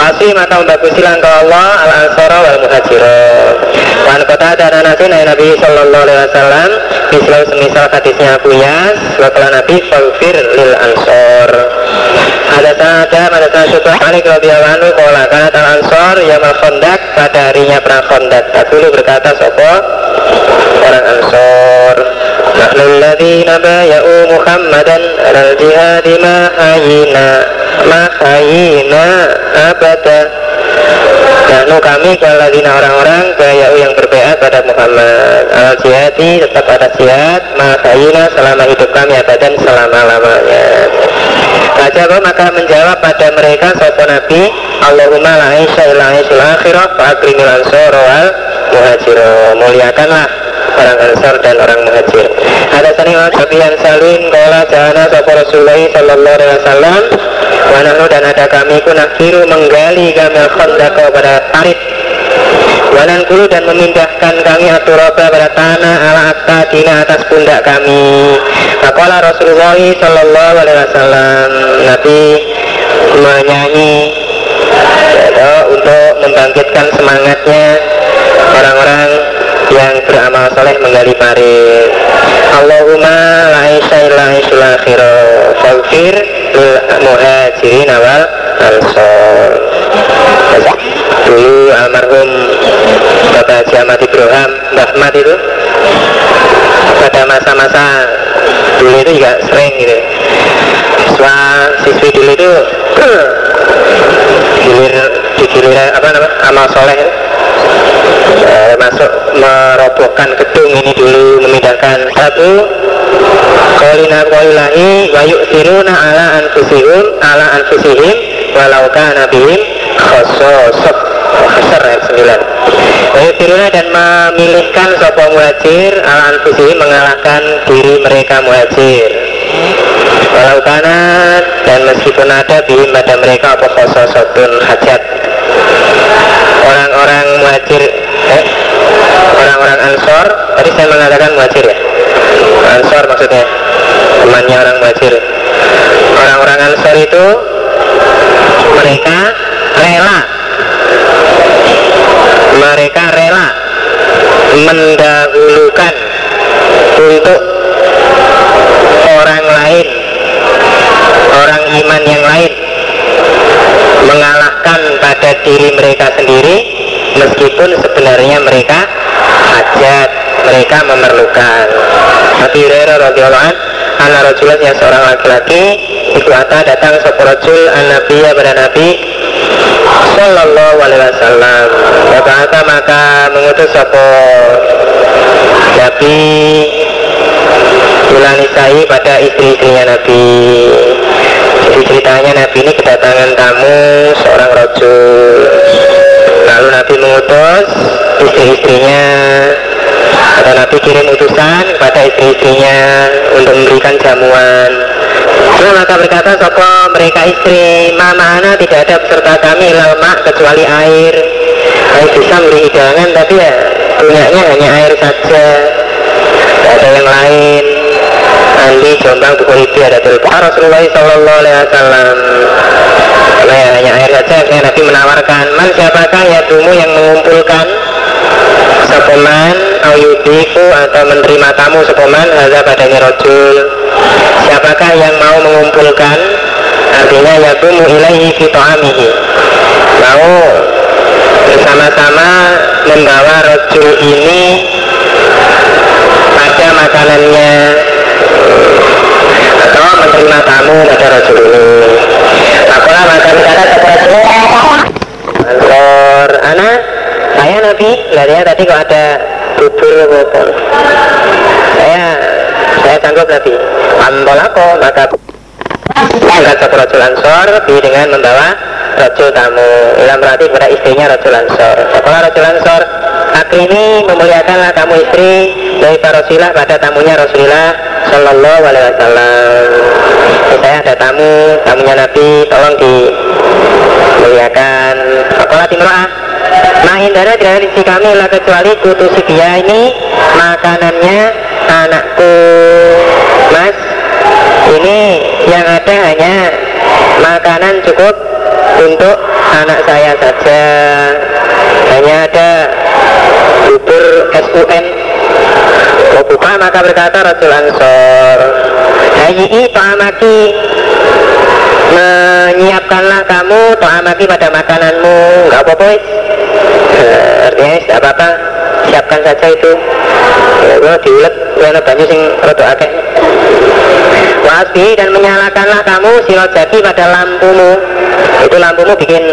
Wasi maka membagusilah engkau Allah al ansara wal muhajirin. Wan kota dan anasin Nabi Sallallahu Alaihi Wasallam Misal semisal hadisnya Abu Yas Wakala Nabi Falfir lil ansor. Ada sahaja pada saat syukur Malik radhiyallahu anhu Kola kanat al ansor Yamal khondak pada harinya perang khondak Tak dulu berkata Sopo? Orang ansor. Nahnu alladhina baya'u Muhammadan Alal jihadi ma'ayina Ma'ayina Abada. Nahnu kami kaladina orang-orang Baya'u yang berbeat pada Muhammad. Al jihadi tetap ada jihad. Ma'ayina selama hidup kami abadan selama-lamanya. Raja maka menjawab pada mereka Sopo Nabi Allahumma la isya ila isyul akhirah Fa akrimil ansor wal muhajiro Muliakanlah orang Ansar dan orang Muhajir. Ada sani Sabihan Salim Kala jana Sopo Rasulullah Sallallahu Alaihi Wasallam Wanahnu dan ada kami ku nakhiru menggali gamil khondako pada parit Wanan kulu dan memindahkan kami aturoba pada tanah ala akta dina atas pundak kami. Makola Rasulullah Sallallahu Alaihi Wasallam Nabi menyanyi ya, untuk membangkitkan semangatnya orang-orang yang beramal soleh menggali parit Allahumma la isya illa isyul akhira Faghfir lil muhajirin awal ansor. Dulu almarhum Bapak Haji Ahmad Ibrahim Mbah Ahmad itu pada masa-masa dulu itu juga sering gitu. Siswa siswi dulu itu gilir digilir apa nama amal soleh itu eh, masuk merobohkan gedung ini dulu memindahkan. Satu kolina kolilahi wa yu'thiruna ala anfusihim ala anfusihim walau kana bihim khososok besar ayat 9 wa yu'thiruna dan memilihkan sopo muhajir ala anfusihim mengalahkan diri mereka muhajir. Walau kana dan meskipun ada bihim pada mereka apa khososotun hajat orang-orang muhajir eh, orang-orang ansor. Tadi saya mengatakan muhajir ya? Ansor maksudnya temannya orang muhajir. Orang-orang ansor itu mereka rela. Mereka rela mendahulukan untuk orang lain orang iman yang lain mengalahkan pada diri mereka sendiri meskipun sebenarnya mereka hajat mereka memerlukan. Nabi Hurairah radhiyallahu an Ana rajulan yang seorang laki-laki Ikuata datang seorang rajul an Nabi pada Nabi Sallallahu alaihi wasallam. Bapak maka mengutus sopo Nabi Ilanisai pada istri-istrinya Nabi ceritanya Nabi ini kedatangan tamu seorang rojul Lalu Nabi mengutus istri-istrinya. Atau Nabi kirim utusan kepada istri-istrinya Untuk memberikan jamuan. Lalu maka berkata Sopo mereka istri Mama ana tidak ada beserta kami lama kecuali air. Saya bisa beri hidangan tapi ya punyanya hanya air saja. Tidak ada yang lain Andi Jombang Buku itu ada telepon Rasulullah Sallallahu Alaihi Wasallam. Nah ya, hanya air saja yang Nabi menawarkan. Man siapakah ya dumu yang mengumpulkan? Sepoman Auyudiku atau menerima tamu Sepoman Haza padanya rojul Siapakah yang mau mengumpulkan? Artinya ya dumu ilaihi fito'amihi Mau bersama-sama membawa rojul ini pada makanannya atau menerima tamu pada rasul ini Apalah maka bicara kepada Ansor anak saya nabi lihat ya tadi kok ada bubur bubur saya saya sanggup nabi Antolako maka angkat satu rasul ansor dengan membawa rajul tamu. Dalam berarti kepada istrinya rajul ansor sekolah rajul ansor ini memuliakanlah kamu istri dari Rasulullah pada tamunya Rasulullah Shallallahu Alaihi Wasallam. Saya ada tamu tamunya Nabi tolong dimuliakan. Sekolah timroah Nah hindara tidak ada di kami lah kecuali kutu dia ini makanannya anakku mas. Ini yang ada hanya makanan cukup untuk anak saya saja. Hanya ada bubur SUN buka maka berkata Rasul Ansor Hayi ta'amaki menyiapkanlah kamu ta'amaki pada makananmu. Nggak apa-apa uh, artinya tidak apa-apa. Siapkan saja itu. Ya, diulet karena banyak sing rodo akeh. Wasbi dan menyalakanlah kamu silojaki pada lampumu. Itu lampumu bikin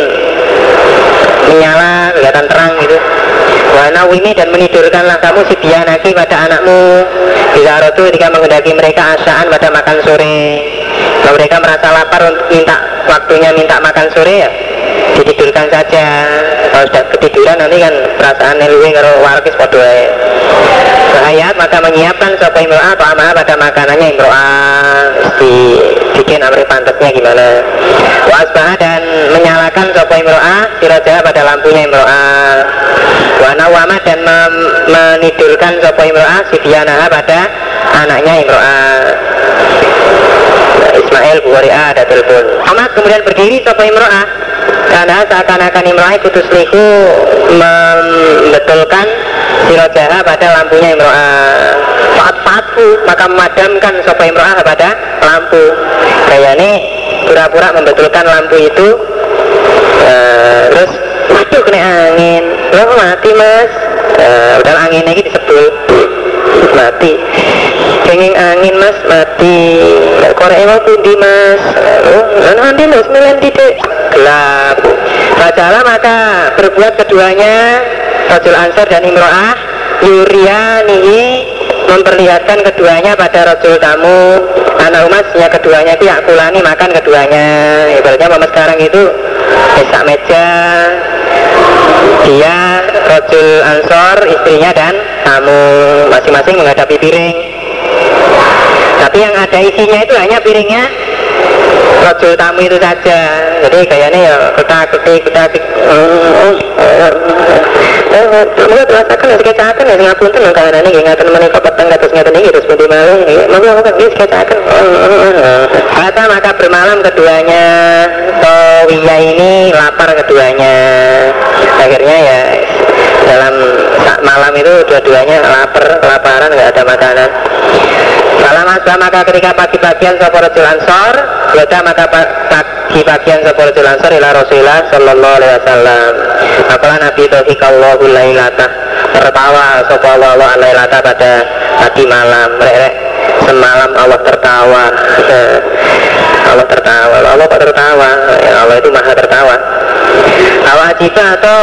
menyala kelihatan terang gitu. Wana wimi dan menidurkanlah kamu si lagi pada anakmu. Bisa rotu ketika mengendaki mereka asaan pada makan sore Kalau mereka merasa lapar untuk minta waktunya minta makan sore ya Ditidurkan saja. Kalau sudah ketiduran nanti kan perasaan luwe kalau warkis podo Bahayat maka menyiapkan sopo imro'ah atau amah pada makanannya imro'ah. Bikin amri pantatnya gimana. Wasbah dan menyalakan sopo imro'ah sirajaha pada lampunya imro'ah. Wana wama dan menidurkan sopo imro'ah sidianaha pada anaknya imro'ah Ismail Bukhari'ah ada telepon. Amat kemudian berdiri sopo imro'ah. Karena seakan-akan imro'ah itu tusliku membetulkan sirojaha pada lampunya imro'ah. Fat-fatu maka memadamkan sopo imro'ah pada lampu. Kayak ini pura-pura membetulkan lampu itu. Uh, terus waduh kena angin. Lo mati mas. Udah angin lagi disebul mati. Kenging angin mas mati. Korek mau pundi mas? Oh nanti mas milen tidak gelap. Bacalah maka berbuat keduanya Rajul Ansor dan Imro'ah Yurianihi memperlihatkan keduanya pada Rajul tamu. Anak umatnya keduanya itu yakulani makan keduanya. Ibaratnya mama sekarang itu mesak meja dia Rajul Ansor istrinya dan tamu masing-masing menghadapi piring. Tapi yang ada isinya itu hanya piringnya rojul tamu itu saja. Jadi kayaknya ya ketak ketik ketak Mula terasakan ya skecakan ya ngapunten nang kahanan iki ngaten menika peteng kados ngaten iki terus pundi malih monggo monggo nggih skecakan Kata maka bermalam keduanya. Towiya ini lapar keduanya. Akhirnya ya dalam malam itu dua-duanya lapar, kelaparan, nggak ada makanan. Salam asal maka ketika pagi-pagian sopor ansor Yaudah maka pagi-pagian sopor ansor ila Rasulullah Sallallahu alaihi wasallam. Apalah Nabi Tauhikallahu lailata? Tertawa sopor Allah lailata pada pagi malam. Rek, semalam Allah tertawa. Allah tertawa. Allah kok tertawa? Ya Allah itu maha tertawa. Awajibah atau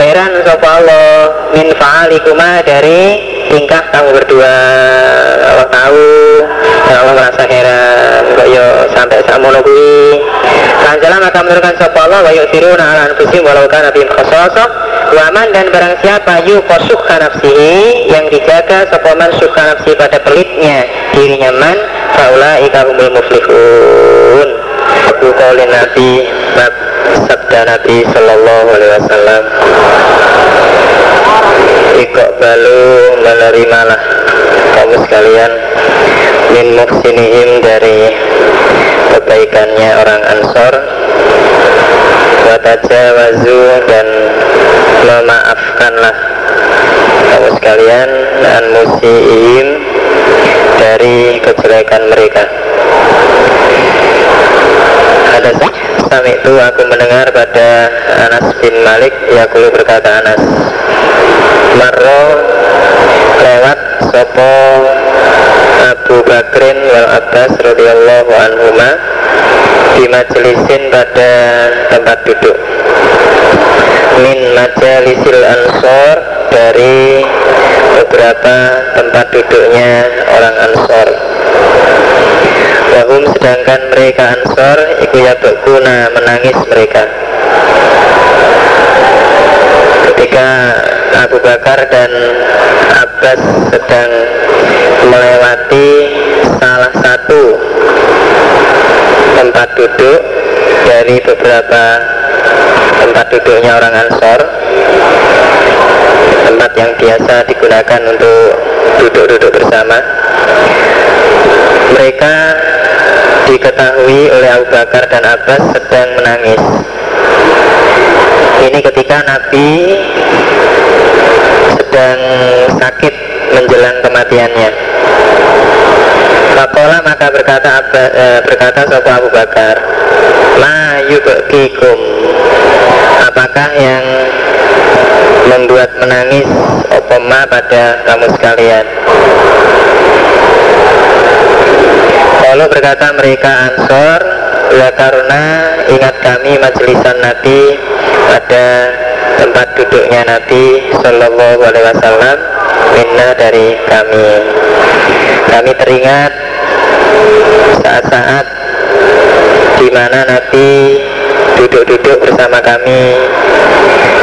heran sopor Allah Min fa'alikuma dari tingkah kamu berdua Allah tahu Allah merasa heran kok yo sampai samono kuwi Kanjala maka menurunkan sapa Allah wa yusiruna ala anfusihim walau kana bihim khasasah Waman dan barang siapa yuqasuh nafsihi yang dijaga sapa man suka nafsi pada pelitnya dirinya man faulaika humul muflihun. Aku kaulin Nabi sabda Nabi sallallahu alaihi wasallam Ikok balu menerimalah. Kamu sekalian min muhsinihim dari kebaikannya orang ansor. Watajawazu dan memaafkanlah. Kamu sekalian dan musiihim dari kejelekan mereka ada sami itu aku mendengar pada Anas bin Malik Yakulu berkata Anas Marro lewat Sopo Abu Bakrin wal Abbas radhiyallahu anhuma di majelisin pada tempat duduk. Min majelisil ansor dari beberapa tempat duduknya orang ansor Wahum sedangkan mereka ansor Iku yabakuna menangis mereka. Ketika Abu Bakar dan Abbas sedang melewati salah satu tempat duduk dari beberapa tempat duduknya orang Ansor tempat yang biasa digunakan untuk duduk-duduk bersama mereka diketahui oleh Abu Bakar dan Abbas sedang menangis. Ini ketika Nabi sedang sakit menjelang kematiannya. Fakola maka berkata Abba, eh, berkata Sopo Abu Bakar Ma yubkikum Apakah yang membuat menangis? Opoma pada kamu sekalian Lalu berkata mereka Ansor Ya karena ingat kami majelisan Nabi pada tempat duduknya Nabi Shallallahu Alaihi Wasallam minna dari kami. Kami teringat saat-saat di mana Nabi duduk-duduk bersama kami.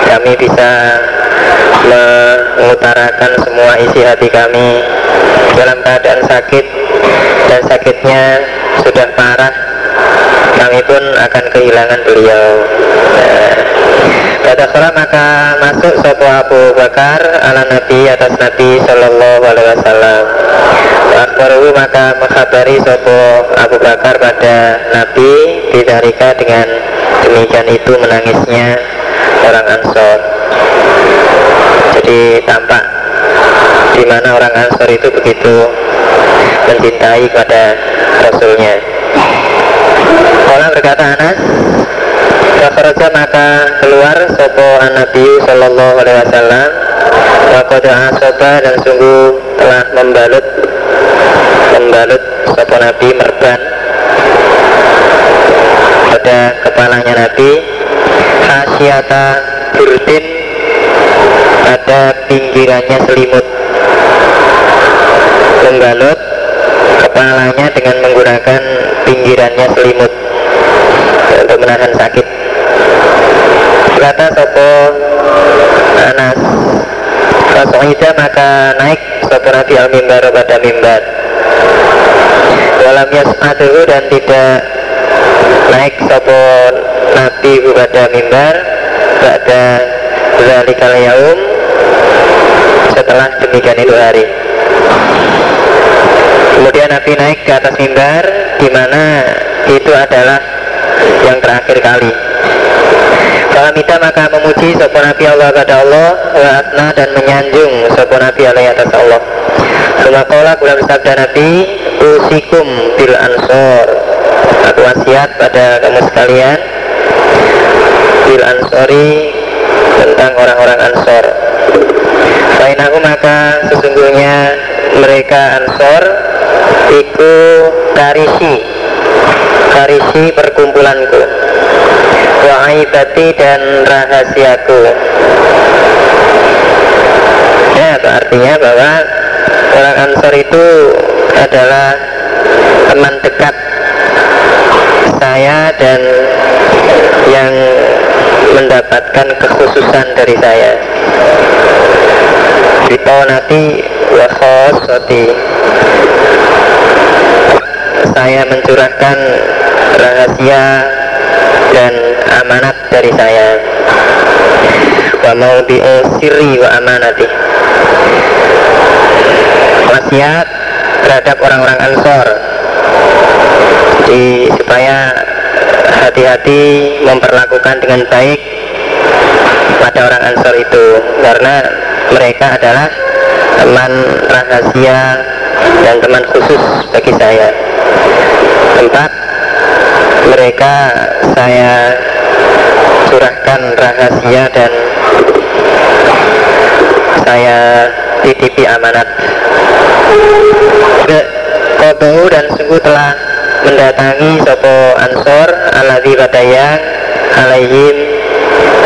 Kami bisa mengutarakan semua isi hati kami dalam keadaan sakit dan sakitnya sudah parah kami pun akan kehilangan beliau Pada sholat maka masuk sopo Abu Bakar ala Nabi atas Nabi Shallallahu Alaihi Wasallam. Akbaru maka mengkhabari sopo Abu Bakar pada Nabi Bidarika dengan demikian itu menangisnya orang Ansor. Jadi tampak di mana orang Ansor itu begitu mencintai pada Rasulnya. Orang berkata Anas, Fakaraja maka keluar sopo Nabi Sallallahu Alaihi Wasallam Wakoda asoba dan sungguh telah membalut Membalut sopo Nabi merban Pada kepalanya Nabi Hasyata burdin Ada pinggirannya selimut. Membalut kepalanya dengan menggunakan pinggirannya selimut untuk menahan sakit. Kata sopo Anas Rasulullah maka naik sopo Nabi al mimbar pada mimbar. Dalam yas'aduhu dan tidak naik sopo Nabi pada mimbar pada zalikal yaum setelah demikian itu hari. Kemudian Nabi naik ke atas mimbar di mana itu adalah yang terakhir kali. Minta maka memuji sopo Nabi Allah pada Allah wa asna dan menyanjung sopo Nabi Allah atas Allah. Semakola bulan sabda Nabi Usikum bil ansor. Aku wasiat pada kamu sekalian. Bil ansori Tentang orang-orang ansor. Aku maka sesungguhnya mereka ansor Iku karisi. Karisi perkumpulanku. Wa'ibati dan rahasiaku. Ya itu artinya bahwa Orang Ansor itu adalah teman dekat saya dan yang mendapatkan kekhususan dari saya. Nanti wakhosoti saya mencurahkan rahasia dan amanat dari saya. Wa mau sirri wa amanati. Wasiat terhadap orang-orang ansor jadi supaya hati-hati memperlakukan dengan baik pada orang ansor itu karena mereka adalah teman rahasia dan teman khusus bagi saya. Tempat mereka saya curahkan rahasia dan saya titipi amanat Kodau dan sungguh telah mendatangi Sopo Ansor Aladhi Badayang Alaihim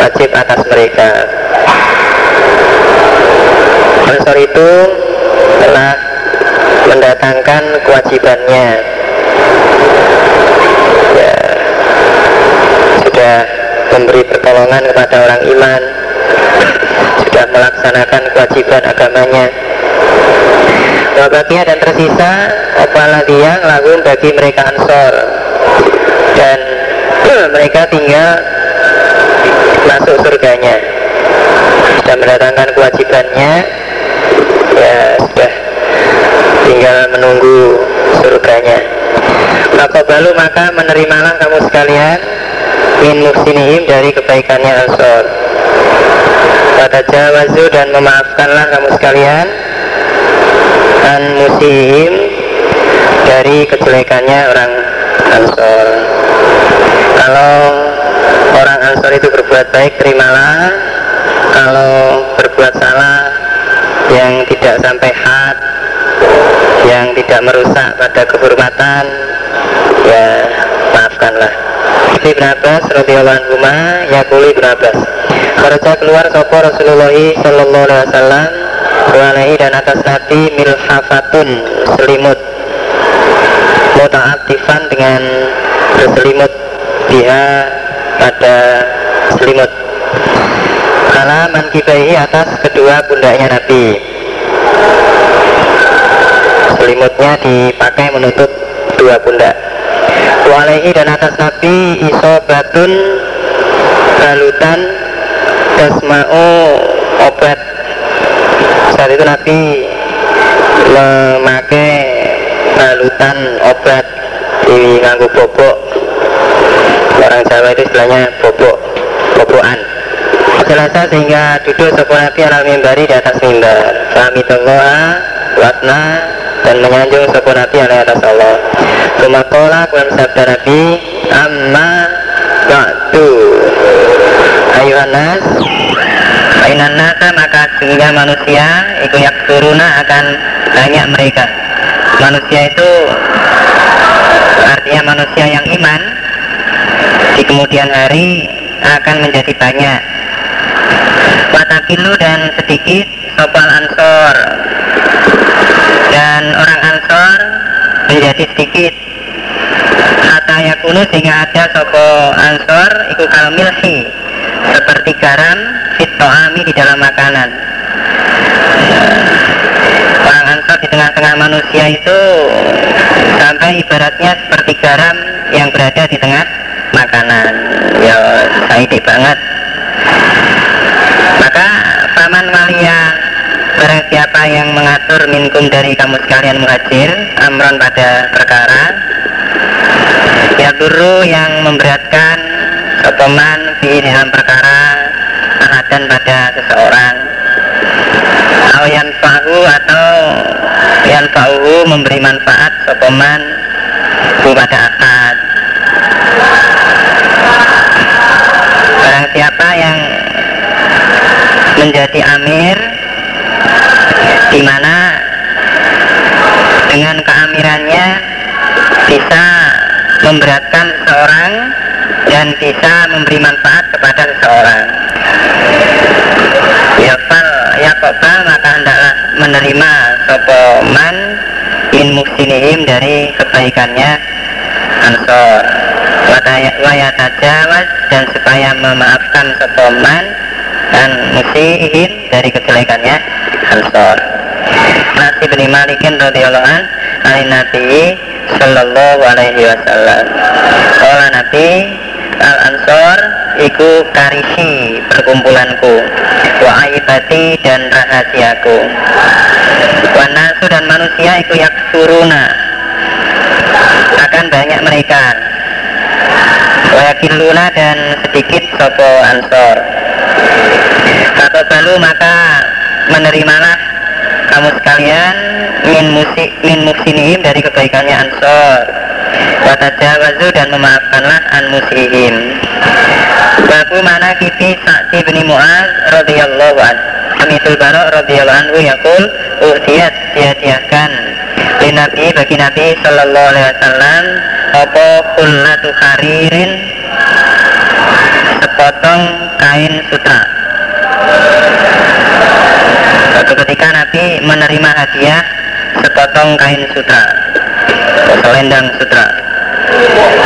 wajib atas mereka. Ansor itu telah mendatangkan kewajibannya. Sudah memberi pertolongan kepada orang iman sudah melaksanakan kewajiban agamanya Wabakia dan tersisa apalagi yang lagu bagi mereka ansor. Dan mereka tinggal masuk surganya. Sudah mendatangkan kewajibannya ya sudah tinggal menunggu surganya. Maka balu maka menerimalah kamu sekalian min muhsinihim dari kebaikannya Ansor. Pada jawazu dan memaafkanlah kamu sekalian An musihim dari kejelekannya orang Ansor. Kalau orang Ansor itu berbuat baik terimalah. Kalau berbuat salah yang tidak sampai had yang tidak merusak pada kehormatan ya maafkanlah. Ibn Abbas radhiyallahu anhu yakuli Ibn Abbas Kerja keluar sopo Rasulullah sallallahu alaihi wasallam walaihi dan atas Nabi milhafatun selimut. Muta'atifan dengan berselimut dia pada selimut. Ala mankibaihi atas kedua pundaknya Nabi. Selimutnya dipakai menutup dua pundak. Walehi dan atas Nabi isobatun balutan dasma'u obat saat itu Nabi memakai balutan obat di nganggu bobok. Orang Jawa itu istilahnya bobok bobokan. Selasa sehingga duduk sebuah Nabi ala mimbari di atas mimbar Fahamidallaha watna dan menyanjung sebuah Nabi ala atas Allah. Kumakola kemudian sabda Nabi Amma ba'du. Ayuhan nas Ainan nasa maka sehingga manusia Iku turuna akan banyak mereka. Manusia itu Artinya manusia yang iman Di kemudian hari akan menjadi banyak. Watakilu dan sedikit Sopal ansor. Dan orang ansor menjadi sedikit. Hatta yakunu sehingga ada sopo ansor Iku kalmilhi Seperti garam Fitoami di dalam makanan. Orang ansor di tengah-tengah manusia itu Sampai ibaratnya seperti garam Yang berada di tengah makanan. Ya saidi banget. Maka paman walia Barang siapa yang mengatur minkum dari kamu sekalian muhajir Amron pada perkara Ya guru yang memberatkan Sotoman di dalam perkara Ahadan pada seseorang. Awayan fahu atau Yan fahu memberi manfaat Sotoman kepada akad. Barang siapa yang menjadi amir di mana dengan keamirannya bisa memberatkan seseorang dan bisa memberi manfaat kepada seseorang. Ya fal ya kota maka hendaklah menerima sopoman min muksinihim dari kebaikannya. Ansor wayat tajawaz dan supaya memaafkan sopoman dan musihim dari kejelekannya. Ansor. Nasi bin Malikin radhiyallahu an Ali Nabi Sallallahu alaihi wasallam. Kala Nabi Al Ansor Iku karisi perkumpulanku Wa aibati dan rahasiaku. Wa nasu dan manusia iku yaksuruna. Akan banyak mereka. Wa yakiluna dan sedikit sopo ansor. Kata balu maka menerimalah kamu sekalian min musik min musinihim dari kebaikannya ansor. Watajawazu dan memaafkanlah an musihim Babu mana kipi Sa'di bin Mu'az radhiyallahu an Amitul Barok radhiyallahu anhu yakul Uhtiyat dihadiahkan Di Nabi bagi Nabi sallallahu alaihi wasallam Apa kullatu haririn Sepotong kain sutra Suatu ketika Nabi menerima hadiah sepotong kain sutra selendang sutra.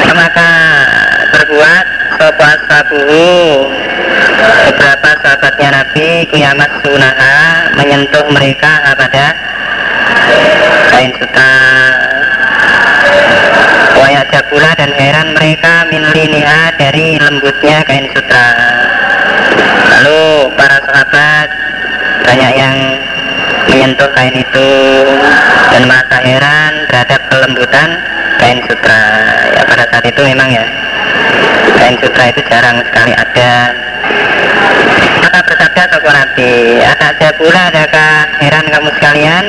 Maka berbuat sobat sabuhu beberapa sahabatnya Nabi kiamat sunaha menyentuh mereka pada kain sutra. Wayat pula dan heran mereka min linia dari lembutnya kain sutra. Lalu para sahabat banyak yang menyentuh kain itu. Dan merasa heran terhadap kelembutan kain sutra. Ya pada saat itu memang ya kain sutra itu jarang sekali ada. Maka bersabda toko Nabi ada saya pula? Adakah heran kamu sekalian?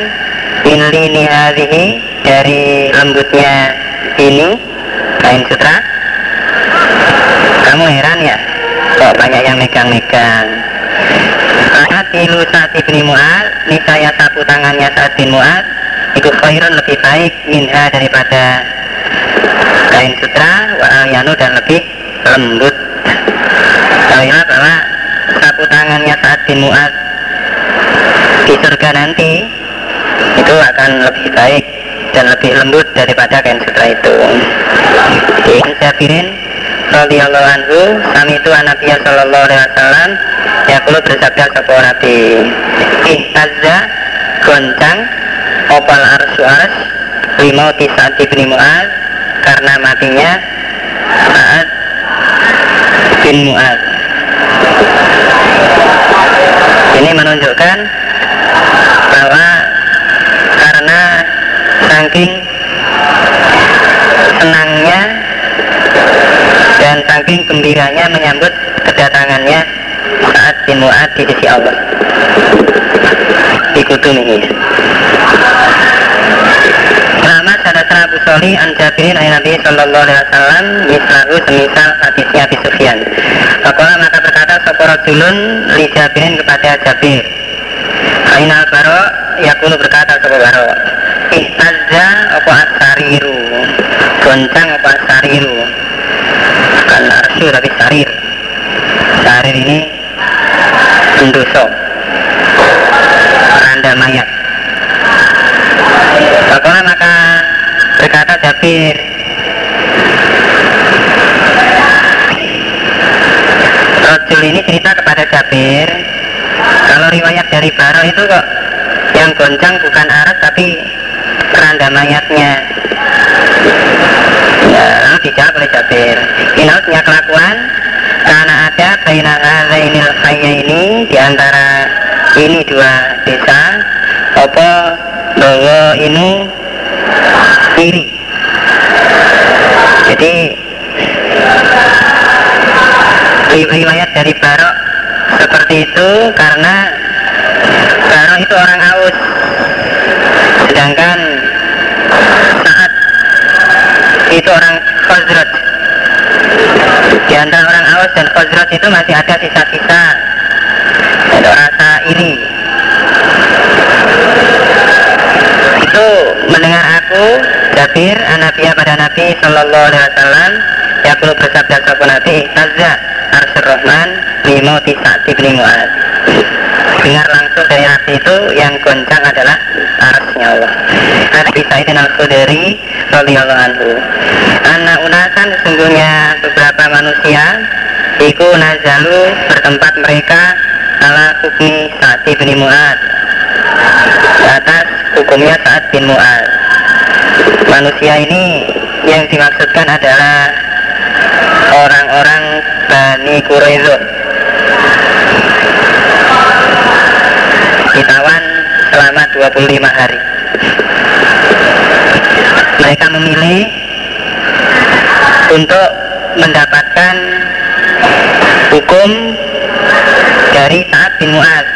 Ini hadhihi dari lembutnya ini kain sutra. Kamu heran ya? Kok banyak yang megang-megang Ahatilu Sa'ad bin Mu'ad Nisaya sapu tangannya Sa'ad bin Mu'ad Itu khairun lebih baik Minha daripada Kain sutra Wa dan lebih lembut. Kalilah bahwa Sapu tangannya Sa'ad bin Mu'ad Di surga nanti Itu akan lebih baik Dan lebih lembut daripada kain sutra itu. Ini Jabirin radhiyallahu anhu sami itu Nabi sallallahu alaihi wasallam ya kulo bersabda sapa Nabi ihtazza goncang opal arsu ars limau tisat ibni Mu'ad karena matinya saat bin Mu'ad ini menunjukkan bahwa karena saking senangnya dan saking gembiranya menyambut kedatangannya saat bin Mu'ad di sisi Allah. Ikutumihi Nama sana Abu Soli an Jabirin ayat Nabi Sallallahu Alaihi Wasallam mislahu semisal hadisnya Abi Sufyan. Fakola maka berkata Soporo julun li Jabirin kepada Jabir. Ainal Baro Yakulu berkata Sopo Baro Ihtazza apa asariru? Goncang apa asariru Arsu tapi sarir Sarir ini Pendoso Randa mayat. Fakola maka berkata Jabir? Rojul ini cerita kepada Jabir Kalau riwayat dari Baro itu kok Yang goncang bukan aras tapi Keranda mayatnya. Ya, dijawab oleh Inal punya kelakuan. Karena ada Baina Hazainil Khayya ini Di antara ini dua desa Apa bahwa ini iri jadi riwayat dari Barok seperti itu karena Barok itu orang aus. Sedangkan saat itu orang Khazraj di antara orang aus dan Khazraj itu masih ada sisa-sisa. Rasa iri. Itu mendengar aku Jabir Anabiya pada Nabi Sallallahu Alaihi Wasallam. Ya perlu bersabda sahabat Nabi Tazza Arsur Rahman Limo Tisa Ibni Mu'ad. Dengar langsung dari Nabi itu yang goncang adalah arsnya Allah. Nabi Sa'idin Al-Khudri Radiyallahu Anak beberapa manusia Iku nazalu bertempat mereka ala hukmi Sa'id bin Mu'ad. Di atas hukumnya saat bin Mu'ad. Manusia ini yang dimaksudkan adalah orang-orang Bani Quraizo ditawan selama 25 hari. Mereka memilih untuk mendapatkan hukum dari saat bin Mu'ad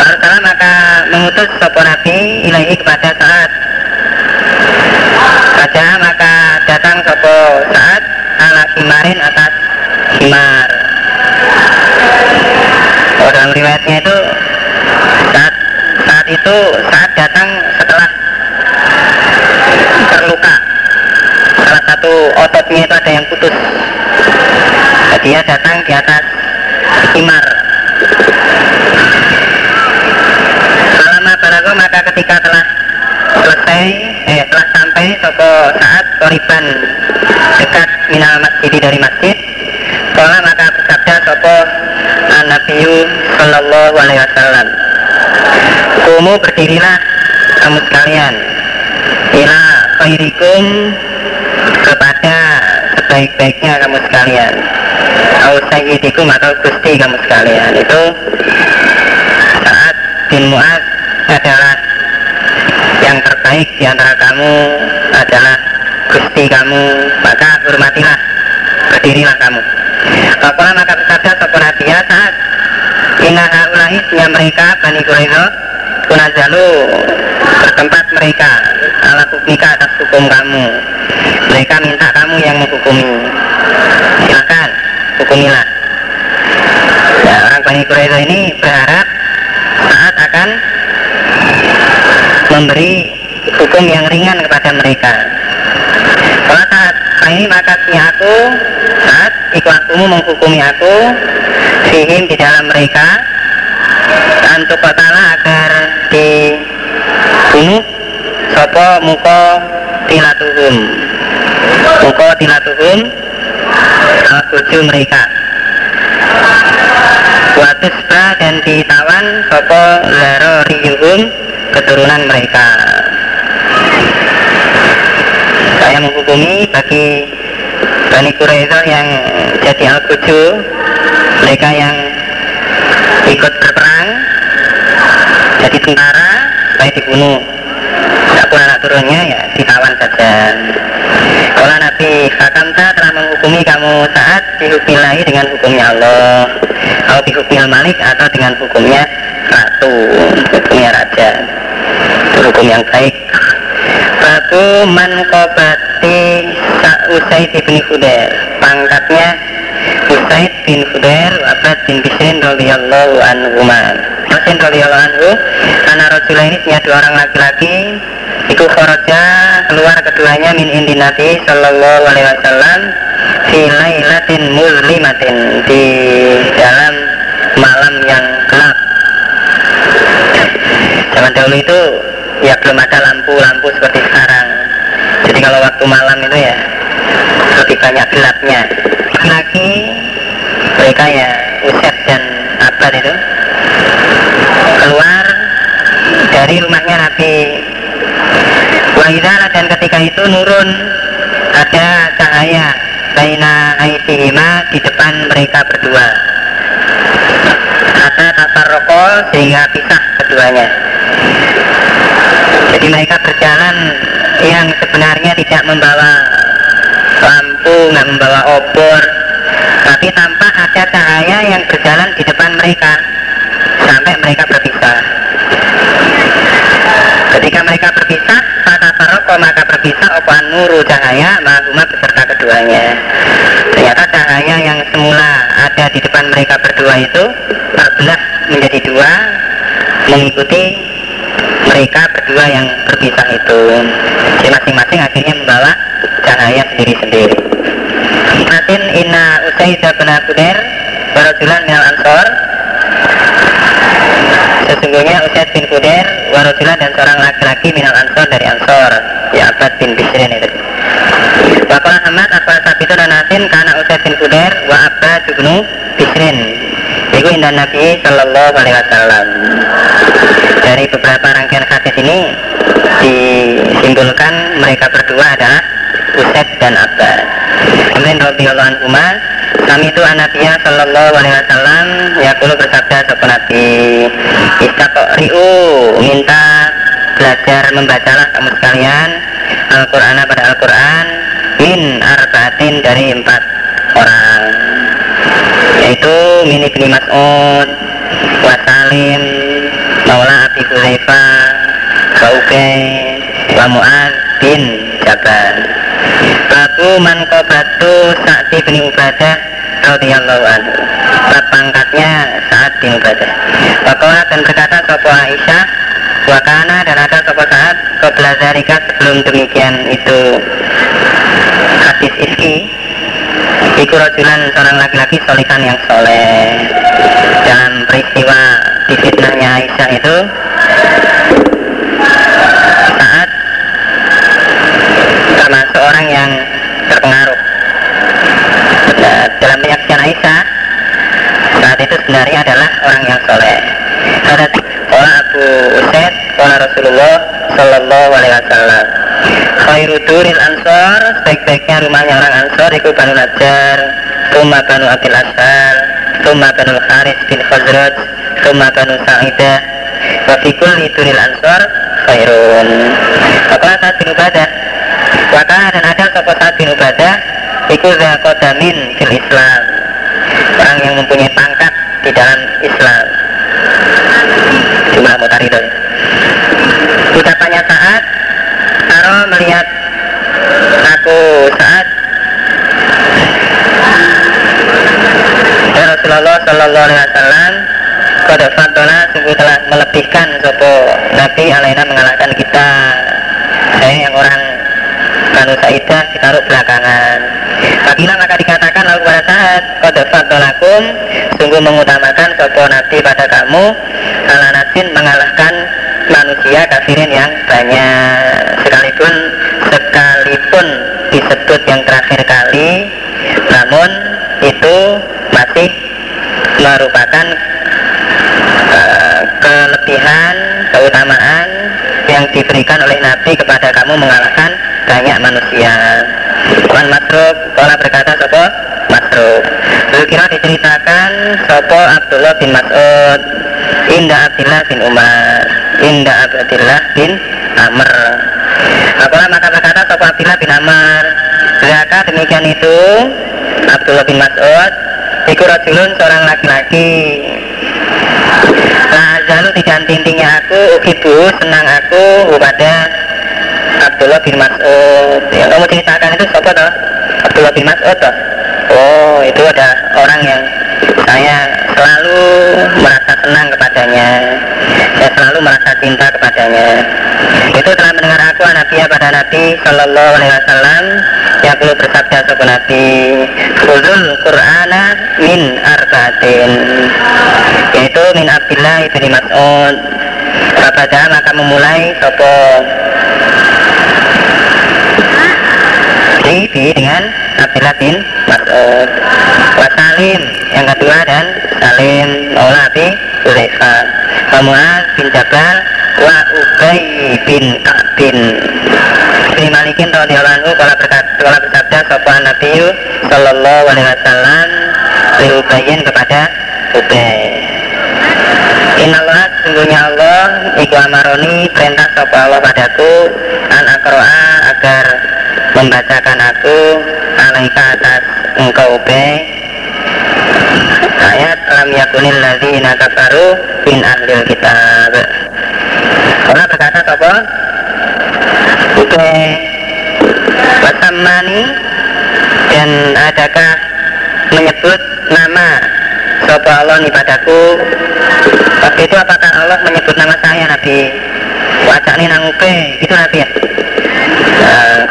Lalu maka mengutus sopo nabi ilahi kepada saat Baca maka datang sopo saat ala himarin atas himar. Oh, dalam riwayatnya itu saat saat itu saat datang setelah terluka salah satu ototnya itu ada yang putus. Dia datang di atas himar Selama balago maka ketika telah selesai eh telah sampai sopo saat koriban dekat minal masjid dari masjid Kala maka bersabda sopo Nabiyu Sallallahu Alaihi Wasallam Kumu berdirilah kamu sekalian. Ila khairikum kepada sebaik-baiknya kamu sekalian. Au sayyidikum atau gusti kamu sekalian. Itu saat bin Mu'ad adalah yang terbaik di antara kamu adalah gusti kamu maka hormatilah berdirilah kamu. Apalah maka bersabda sopo nabiya saat Inna haulahi mereka Bani Quraizo Kunazalu bertempat mereka ala hukmika atas hukum kamu yang menghukumi silakan hukumilah ya, orang Bani Quraizo ini berharap saat akan memberi hukum yang ringan kepada mereka. Kalau saat ini maka aku saat ikhlakumu menghukumi aku sihim di dalam mereka untuk agar dibunuh sopo muko tilatuhum Muko tilatuhum Al-Buju mereka. Watusba dan ditawan Sopo laro riyuhum Keturunan mereka. Saya menghukumi bagi Bani Quraidah yang jadi Al-Buju Mereka yang ikut berperang Jadi tentara Supaya dibunuh anak turunnya ya ditawan saja. Kalau Nabi Hakamta telah menghukumi kamu saat dihukumi dengan hukumnya Allah. Atau dihukumi Malik atau dengan hukumnya Ratu Hukumnya Raja. Hukum yang baik. Babu man kobati Usaid bin Hudair Pangkatnya Usaid bin Hudair Abad bin Bisrin radhiyallahu anhu Bisrin radhiyallahu anhu Karena Rasulullah ini punya dua orang laki-laki. Itu kharaja keluar keduanya min indi Nabi sallallahu alaihi wasallam fi lailatin muzlimatin di dalam malam yang gelap. Zaman dahulu itu ya belum ada lampu-lampu seperti sekarang. Jadi kalau waktu malam itu ya lebih banyak gelapnya laki mereka ya Usep dan Abad itu. Keluar dari rumahnya Nabi Wahidara dan ketika itu nurun ada cahaya Baina aitihima di depan mereka berdua. Ada tatar rokok sehingga pisah keduanya. Jadi mereka berjalan yang sebenarnya tidak membawa lampu, membawa obor Tapi tampak ada cahaya yang berjalan di depan mereka Sampai mereka berpisah Ketika mereka berpisah, kata Faroko maka berpisah apa nuru cahaya mahuma beserta keduanya. Ternyata cahaya yang semula ada di depan mereka berdua itu terbelah menjadi dua mengikuti mereka berdua yang berpisah itu. Jadi masing-masing akhirnya membawa cahaya sendiri-sendiri. Natin inna Usaidah bin Abudair Warajulan minal ansor Sesungguhnya Usaid bin Kudair Warojilah dan seorang laki-laki minal ansor dari ansor Ya Abad bin Bisrin itu Wakil Ahmad Abad Sabitu dan Nasin Karena Usaid bin Kudair Wa Abad bin Bisrin Itu indah Nabi Sallallahu Alaihi Wasallam Dari beberapa rangkaian hadis ini Disimpulkan mereka berdua adalah Usaid dan Abad Kemudian Rasulullah anhumah kami itu anaknya Sallallahu Alaihi Wasallam ya perlu bersabda sopan Nabi Riu minta belajar membacalah kamu sekalian Al-Quran pada Al-Quran min arbaatin dari empat orang yaitu min ibni Mas'ud Wasalim Maula Abi Hudzaifah Kauke wa Mu'ad bin Jabal. Babu man qabatu Sa'di bin Ubadah radhiyallahu anhu. Bab pangkatnya saat bin Ubadah. Wakola dan berkata Sopo Aisyah Wakana dan ada Sopo saat Qabla Zarika sebelum demikian itu. Hadis Iski Iku rojulan seorang laki-laki solikan yang soleh. Dalam peristiwa itu Saat termasuk orang yang terpengaruh. Dalam penyaksian Aisyah saat itu sebenarnya adalah orang yang soleh. Ada Ola Abu Usaid Ola Rasulullah Sallallahu Alaihi Wasallam. Khairu duril ansor Sebaik-baiknya rumahnya orang ansor Itu Banu Najjar Tuma Banu Abil Asal Tuma Banu Haris bin Khazraj Tuma Banu Sa'idah Wafikul duril ansor Khairun. Apa saat bin Ubadah? Wakana dan ada sopo saat bin Ubadah Iku zakodamin fil Islam. Orang yang mempunyai pangkat di dalam Islam. Jumlah mutarido Ucapannya saat Taro melihat Aku saat Rasulullah Sallallahu Alaihi Wasallam Kode Fadola sungguh telah melebihkan Sopo Nabi alaina mengalahkan kita. Saya yang orang Banu Sa'idah ditaruh belakangan. Bagilah maka dikatakan lalu pada saat Kode Fadolakum Sungguh mengutamakan sopo Nabi pada kamu Ala nasin mengalahkan manusia kafirin yang banyak. Sekalipun Sekalipun disebut yang terakhir kali namun itu masih merupakan kelebihan keutamaan yang diberikan oleh Nabi kepada kamu mengalahkan banyak manusia. Tuhan Masruk Kala berkata Sopo Masruk kira diceritakan Sopo Abdullah bin Mas'ud. Indah Abdullah bin Umar. Indah Abdullah bin Amr. Apalah maka berkata Sopo Abdullah bin Amr. Berkata demikian itu Abdullah bin Mas'ud Iku rajulun seorang laki-laki Nah, lalu tidak tintinya aku, ibu senang aku kepada Abdullah bin Mas'ud yang kamu ceritakan itu siapa toh? Abdullah bin Mas'ud toh? Oh itu ada orang yang saya selalu merasa senang kepadanya. Saya selalu merasa cinta kepadanya. Itu telah mendengar aku Nabi pada Nabi Shallallahu Alaihi Wasallam yang perlu bersabda sopan Nabi Fuzul Qur'ana min arba'atin. Yaitu min Abdillah ibn Mas'ud. Kepada maka memulai sopo. Bi dengan Mas'ud Wasalim yang kedua dan Salim Maula Abi Mu'ad bin Jabal Wa Ubay bin Ka'bin. Ibn Malikin radhiyallahu anhu kalau berkata kalau bersabda sopan Nabi sallallahu alaihi wasallam kepada Ubay. Inallah sungguhnya Allah Iku amaroni perintah sopa Allah padaku An akroa agar membacakan aku alaika atas engkau be ayat lam yakunil ladzina kafaru bin ahlil kitab. Allah berkata apa? Oke. Wasamani Dan adakah menyebut nama Sopo Allah nih padaku? Waktu itu apakah Allah menyebut nama saya Nabi? Wajak nih nangupe Itu Nabi ya. Nah,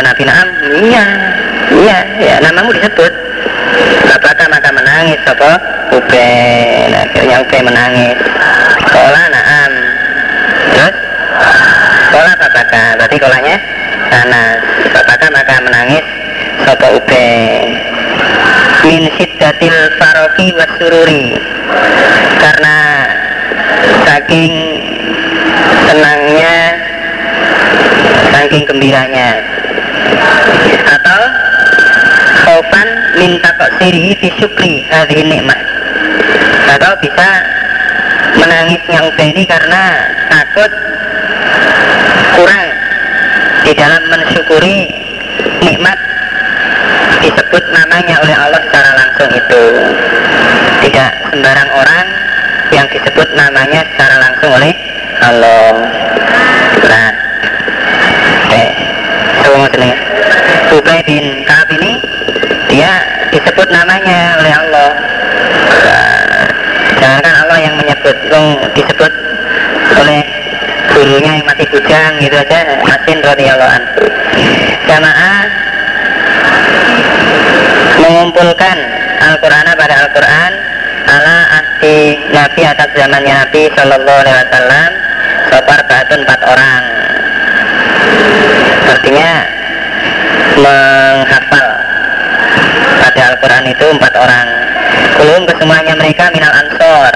Nabi Naam, iya, iya, ya namamu disebut. Apakah maka menangis apa? Ube, nah, akhirnya Ube menangis. Kola Naam, terus Kola apakah? Berarti kolanya Anas. Apakah maka menangis Sopo Ube min siddatil faroki wasururi karena saking senangnya saking gembiranya atau khaufan minta kok siri syukri hari nikmat atau bisa menangisnya Ubay ini karena takut kurang di dalam mensyukuri nikmat disebut namanya oleh Allah secara langsung itu. Tidak sembarang orang yang disebut namanya secara langsung oleh Allah nah eh semua jenenge Ubay bin Kaab ini dia disebut namanya oleh Allah nah, jangankan Allah yang menyebut yang disebut oleh gurunya yang masih bujang gitu aja Masin radhiyallahu an jamaah mengumpulkan Al-Quran pada Al-Quran ala ahdi Nabi atas zamannya Nabi Shallallahu Alaihi Wasallam. Sopar batu empat orang. Artinya menghafal pada Al-Quran itu empat orang. Belum kesemuanya mereka minal ansor.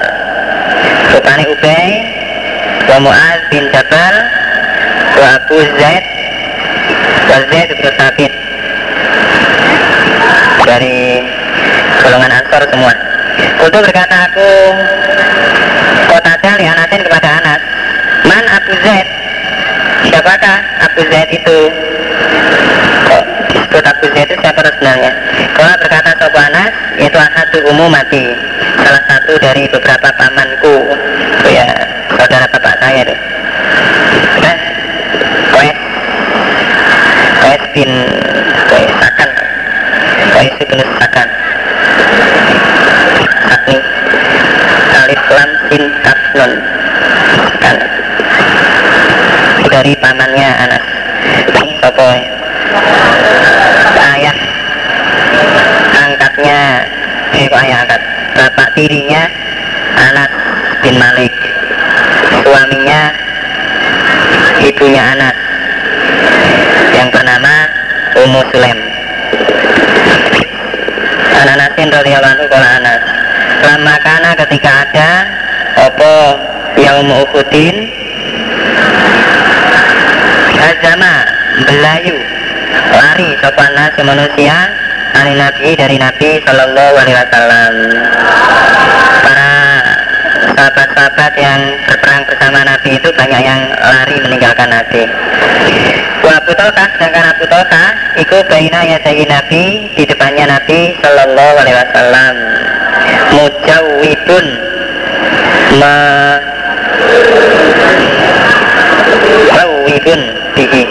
Rupani Ubay wa Mu'ad bin Jabal wa Abu Zaid Zaid Sabit dari golongan ansor semua. Kutu berkata aku kota cari anatin kepada Anas. Man Abu Zaid Siapakah Abu Zaid itu? Disebut Abu Zaid itu siapa sebenarnya? Kalau berkata Sopo Anas Itu satu umum mati. Salah satu dari beberapa pamanku. Itu ya saudara bapak saya itu Nah Wes Wes bin Wes Sakan Wes bin Sakan Sakni Alif Lam Sin Kaf Sakan dari pamannya anak. Ini sopo ayah. Angkatnya. Eh kok ayah angkat? Bapak tirinya anak bin Malik. Suaminya ibunya anak. Yang bernama Ummu Sulaim. Ananasin radhiyallahu anhu kala Anas. Lama kana ketika ada apa yaum Uhudin? Azama belayu lari sopan nasi manusia dari Nabi dari Nabi Shallallahu Alaihi Wasallam. Para sahabat-sahabat yang berperang bersama Nabi itu banyak yang lari meninggalkan Nabi. Wa Abu sedangkan Abu Talha Iku baina ya Nabi Di depannya Nabi Sallallahu Alaihi Wasallam. Mujawibun Ma Mujawibun Bihi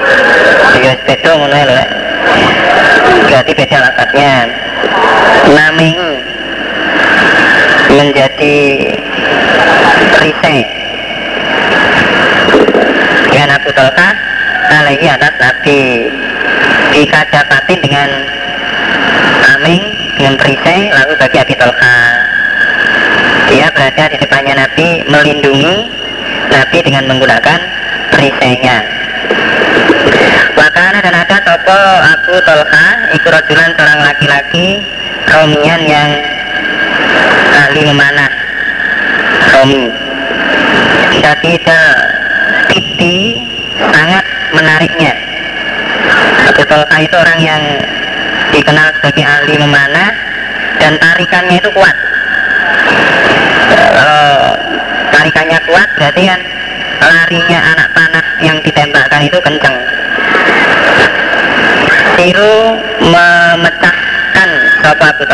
Bihi beda ngono lho Berarti beda lafadznya Naming Menjadi Risai Dengan Abu Talha Alaihi atas Nabi. Dikajapatin dengan Aming dengan perisai lalu bagi Abi Talha. Dia berada di depannya Nabi melindungi Nabi dengan menggunakan perisainya. Wakana dan ada topo Abu Talha ikut rojulan seorang laki-laki Romian yang ahli memanah Romi Syatidah Titi sangat menariknya. Abu Talha itu orang yang dikenal sebagai ahli memanah dan tarikannya itu kuat. Kalau tarikannya kuat berarti kan larinya anak panah yang ditembakkan itu kencang Siru memecahkan Sopa Abu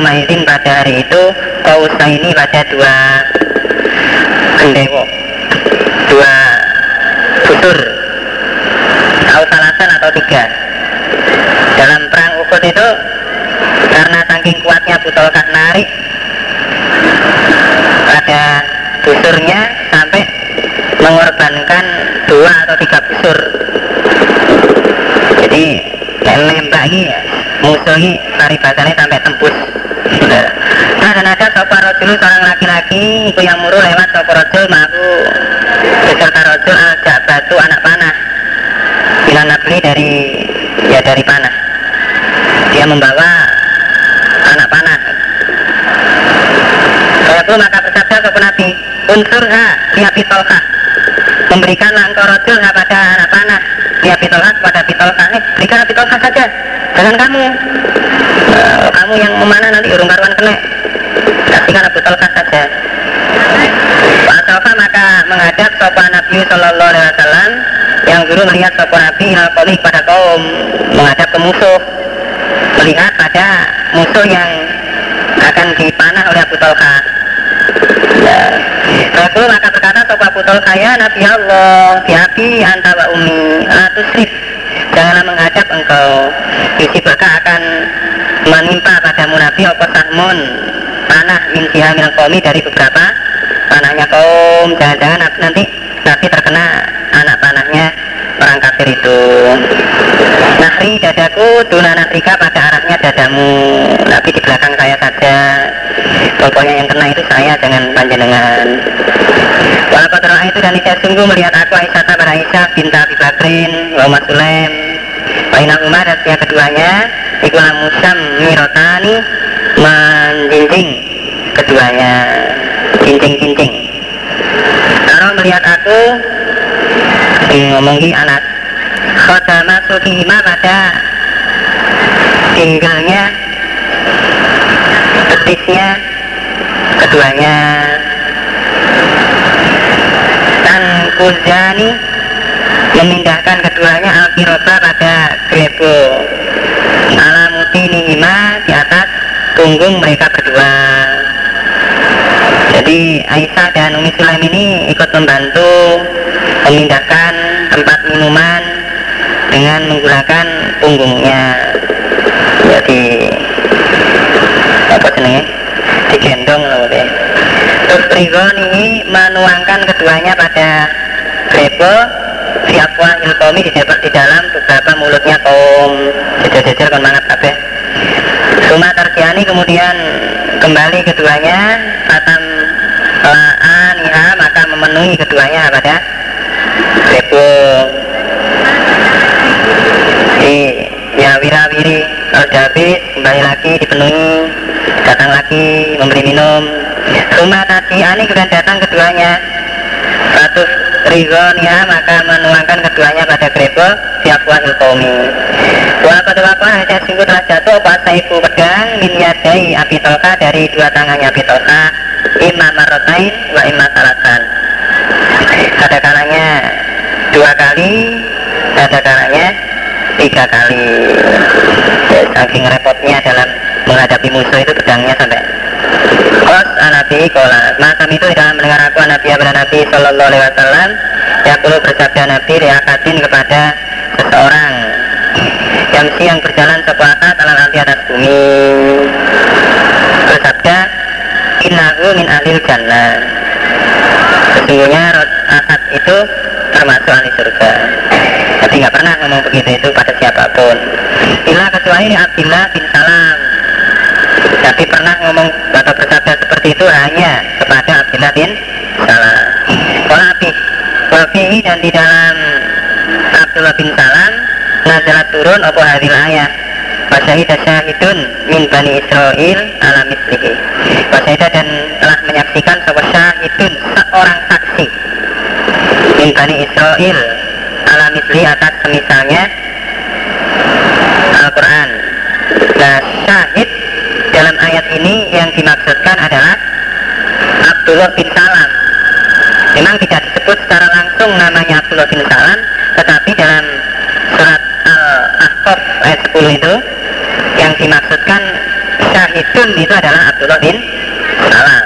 yang maizin pada hari itu Kausa ini pada dua gendewo dua busur atau salasan atau tiga. Dalam perang Uhud itu karena saking kuatnya Abu Talha narik ada busurnya sampai mengorbankan dua atau tiga busur. Jadi nembak ini ya musuh ini basahnya sampai tembus nah dan ada sopa rojul seorang laki-laki itu yang muru lewat sopa rojul mahu beserta rojul ajak batu anak panah. Bila nabli dari ya dari panah. Dia membawa anak panah. Pun maka bersabda sopa nabi unsurha lihat pitolka memberikanlah engkau rojul pada anak panah. Dia pitolha kepada pitolha eh berikan pitolha saja. Jangan kamu. Uh, kamu yang memanah nanti urung karuan kena kasihkan Abu Talha saja Pak maka menghadap sopan Nabi Sallallahu Alaihi Wasallam yang dulu melihat sopan Nabi al pada kaum menghadap ke musuh melihat pada musuh yang akan dipanah oleh Abu Talha. Rasul maka berkata sopa Abu Talha ya Nabi Allah biabi anta wa umi latusrif janganlah menghadap engkau. Yusibaka akan menimpa padamu Nabi apa sahmun panah min sihamil dari beberapa panahnya kaum jangan-jangan nanti Nabi terkena anak panahnya orang kafir itu. Nahri dadaku Duna nahrika pada arahnya dadamu. Nabi di belakang saya saja. Pokoknya yang kena itu saya jangan panjenengan. Walaupun terang itu dan saya sungguh melihat aku Aisyah pada Aisyah binta Abi Bakrin Wa Sulaim Baina Umar dan pihak keduanya Ikulah musam mirotani Menjinjing keduanya Jinjing-jinjing Kalau melihat aku Ngomongi anak. Khodama Sukihima pada Tinggalnya Betisnya Keduanya. Dan Kuzani memindahkan keduanya al-kiroba pada grebo. Ala mutinihima di atas punggung mereka berdua jadi Aisyah dan Umi Sulaim ini ikut membantu memindahkan tempat minuman dengan menggunakan punggungnya. Jadi apa jenenge digendong loh deh terus Rigon ini menuangkan keduanya pada grebo siapa ilkomi di, di dalam beberapa mulutnya kaum jajar-jajar kan banget kabeh Suma terkiani kemudian kembali keduanya Fatam La'aniha maka memenuhi keduanya pada Rebu Di wira-wiri sudah habis kembali lagi dipenuhi datang lagi memberi minum. Rumah tadi ani kemudian datang keduanya. Satu Ridhonia maka menuangkan keduanya pada grebo siap wahil kaumi Wa pada waktu saya sungguh telah jatuh apa ibu pedang min yadai dari dua tangannya api imam marotain wa imam salatan ada kalanya dua kali ada kalanya tiga kali. Ya, saking repotnya dalam menghadapi musuh itu pedangnya sampai. Kos anabi kola. Maka itu dalam mendengar aku Nabi kepada Nabi Sallallahu Alaihi Wasallam Ya perlu bersabda Nabi Reakatin kepada seseorang Yang siang berjalan sepakat Alam nanti atas bumi. Bersabda Innahu min alil jannah. Sesungguhnya akad itu termasuk ahli surga. Tapi nggak pernah ngomong begitu itu pada siapa pun. Ila kecuali Abdullah bin Salam. Tapi pernah ngomong atau bersabda seperti itu hanya kepada Abdullah bin Salam. Walafi Wafihi dan di dalam Abdullah bin Salam Nazalat turun apa hadil ayat Wasyahida syahidun min Bani Israel ala mislihi. Wasyahida dan telah menyaksikan sebuah syahidun seorang saksi min Bani Israel ala misli atas semisalnya Al-Quran. Nah syahid dalam ayat ini yang dimaksudkan adalah Abdullah bin Salam. Memang tidak disebut secara langsung namanya Abdullah bin Salam tetapi dalam surat Al-Ahqaf ayat 10 itu syahidun itu adalah Abdullah bin Salam.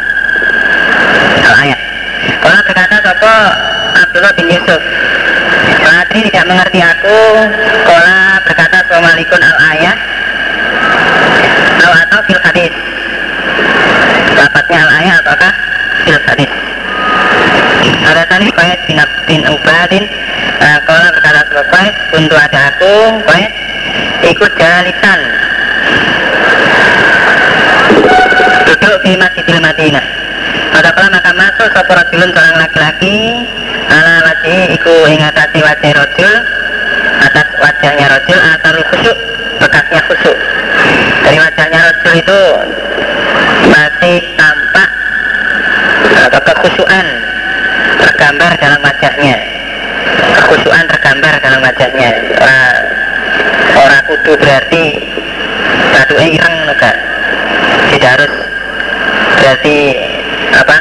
Al-ayat kalau berkata Sopo Abdullah bin Yusuf Matri tidak mengerti aku Kola berkata Assalamualaikum al-ayat atau fil hadis. Dapatnya al-ayat ataukah fil hadis? Ada tadi Qais bin, bin Ubadin uh, Kola berkata Qais Untuk ada aku Qais Ikut jalisan. Duduk Masjidil Madinah pada kala maka masuk satu rajulun seorang laki-laki. Ala wajhi iku ingatasi wajah rojul atas wajahnya rojul atau khusyuk bekasnya khusyuk dari wajahnya rojul itu masih tampak atau kekhusyuan tergambar dalam wajahnya. Kekhusyuan tergambar dalam wajahnya. Orang orang kudu berarti batu ireng harus berarti apa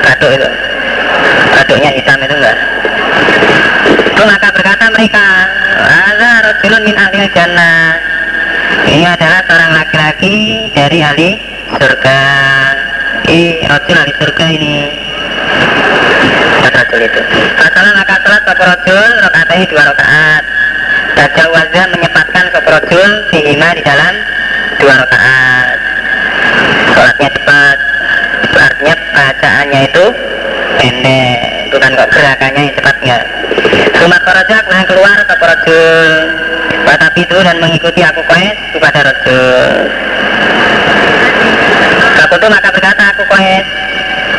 batuk itu batuknya hitam itu enggak? Itu maka berkata mereka ada rojulun min ahli jannah. Ini adalah seorang laki-laki dari ahli surga. Ini rojul ahli surga ini. Rojul itu. Masalah maka sholat ke rojul rokaatnya dua rokaat Dajjal wazah menyempatkan ke rojul dihima di dalam dua rokaat sholatnya cepat bacaannya itu pendek. Bukan kok gerakannya yang cepat enggak Rumah korojak nah keluar ke korojul Tapi itu dan mengikuti aku koes kepada rojul itu maka berkata aku koes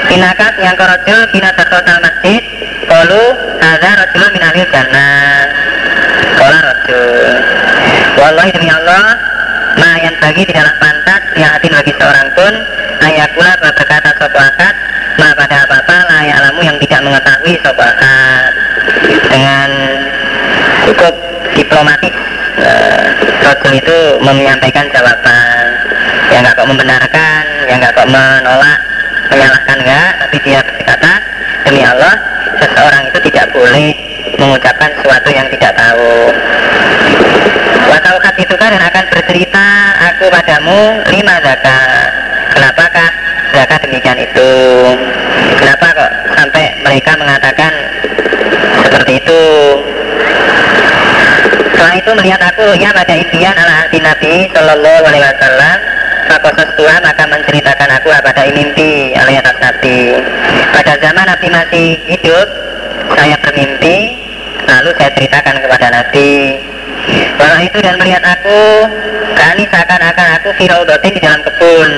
Inakat yang korojul Bina sasosal masjid. Kalu ada rojul minalil jannah. Kala rojul Wallahi demi Allah Nah yang bagi tidaklah pantas Yakin bagi seorang pun Ayakula berkata akad Nah pada apa-apa layak alamu yang tidak mengetahui akad Dengan cukup diplomatis uh, Rasul itu menyampaikan jawaban. Yang nggak kok membenarkan Yang nggak kok menolak Menyalahkan enggak Tapi dia berkata Demi Allah Seseorang itu tidak boleh mengucapkan sesuatu yang tidak tahu. Wataukat itu kan akan bercerita aku padamu lima zakat. Kenapakah zakat demikian itu? Kenapa kok sampai mereka mengatakan seperti itu? Setelah itu melihat aku ya pada impian ala hati Nabi Shallallahu Alaihi Wasallam Fakosos Tuhan maka menceritakan aku pada mimpi oleh atas Nabi Pada zaman Nabi masih hidup Saya bermimpi Lalu saya ceritakan kepada Nabi Walau itu dan melihat aku Kani seakan-akan aku firaudotin di dalam kebun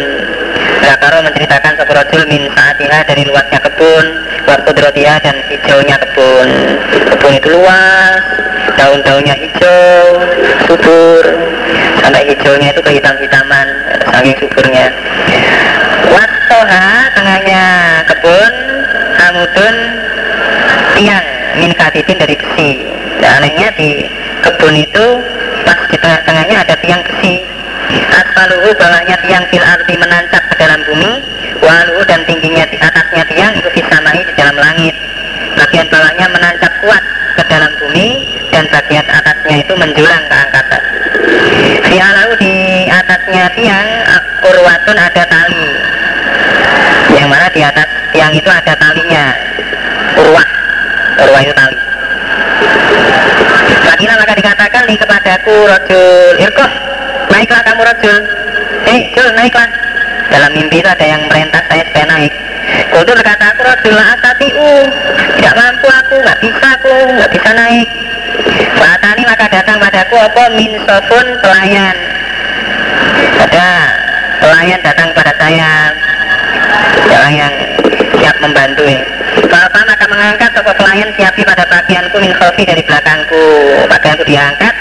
Zakaro menceritakan sebuah min saatiha dari luasnya kebun Waktu drotia dan hijaunya kebun. Kebun itu luas Daun-daunnya hijau Subur. Sampai hijaunya itu kehitam-hitaman saking suburnya. Watoha tengahnya kebun Hamudun tiang min katitin dari besi. Nah, anehnya di kebun itu pas di tengah-tengahnya ada tiang besi asfaluhu bawahnya tiang fil arti menancap ke dalam bumi waluhu dan tingginya di atasnya tiang itu bisa mahi di dalam langit. Bagian bawahnya menancap kuat ke dalam bumi dan bagian atasnya itu menjulang ke angkatan Fialahu di atasnya tiang urwatun ada tali. Yang mana di atas tiang itu ada talinya. Urwah urwah itu tali Fakila maka dikatakan nih kepadaku rojul irkoh naiklah kamu rojul eh jul naiklah. Dalam mimpi itu ada yang merintah saya supaya naik. Kultur berkata aku rojul atatiu tidak mampu aku nggak bisa aku nggak bisa naik. Fatani maka datang padaku apa? Min sofun pelayan. Ada pelayan datang pada saya. Orang yang siap membantu ya. Bapak maka mengangkat toko pelayan siapi pada bagianku min khofi dari belakangku. Bagianku diangkat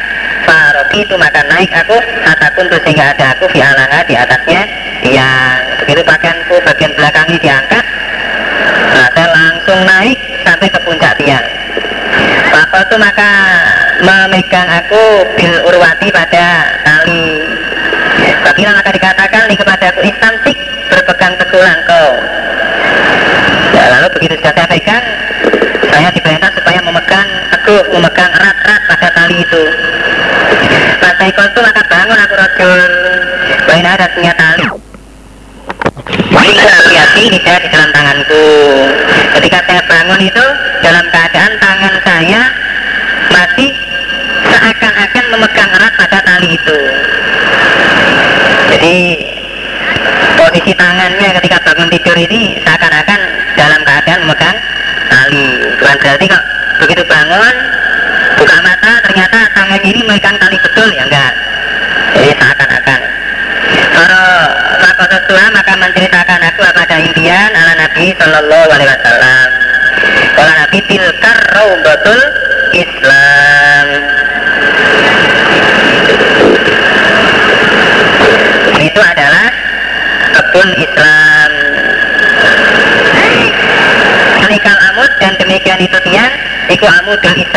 Faroki itu maka naik aku Ataupun tuh sehingga ada aku fi alaha di atasnya yang begitu bagianku bagian belakangnya diangkat. Nah saya langsung naik sampai ke puncak tiang. Bapak itu maka memegang aku bil urwati pada tali. Bagilah maka dikatakan nih kepada aku istamsik berpegang teguh kau ya, lalu begitu sudah saya pegang saya diperintah supaya memegang teguh memegang erat-erat pada tali itu saya itu maka bangun aku rojul bain ada punya tali. Hati-hati ini saya di dalam tanganku. Ketika saya bangun itu dalam keadaan tangan saya masih seakan-akan memegang erat pada tali itu. Jadi posisi tangannya ketika bangun tidur ini seakan-akan dalam keadaan memegang tali. Bukan berarti kok begitu bangun buka mata ternyata tangan ini memegang tali betul ya enggak? Jadi seakan-akan. Pak sesuatu maka menceritakan aku pada impian ala Nabi Shallallahu Alaihi Wasallam. Kalau Nabi tilkar betul Islam. Itu adalah kebun Islam. Anikal amud dan demikian itu tiang Iku amudul Islam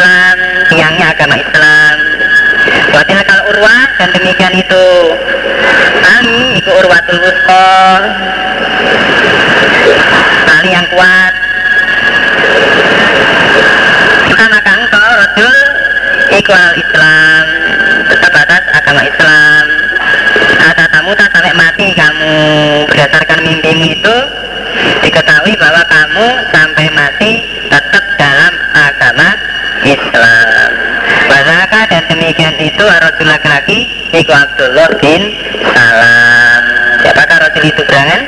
dan demikian itu. Ali iku urwatul wusko Tali yang kuat. Kita makan kau Rasul. Iku al Islam. Tetap atas agama Islam. Ada tamu tak sampai mati kamu. Berdasarkan mimpimu itu Diketahui bahwa kamu sampai mati tetap dalam agama Islam. Wazaka dan demikian itu Rasul laki-laki Iku Abdullah bin Salam Siapakah Rasul itu berangan?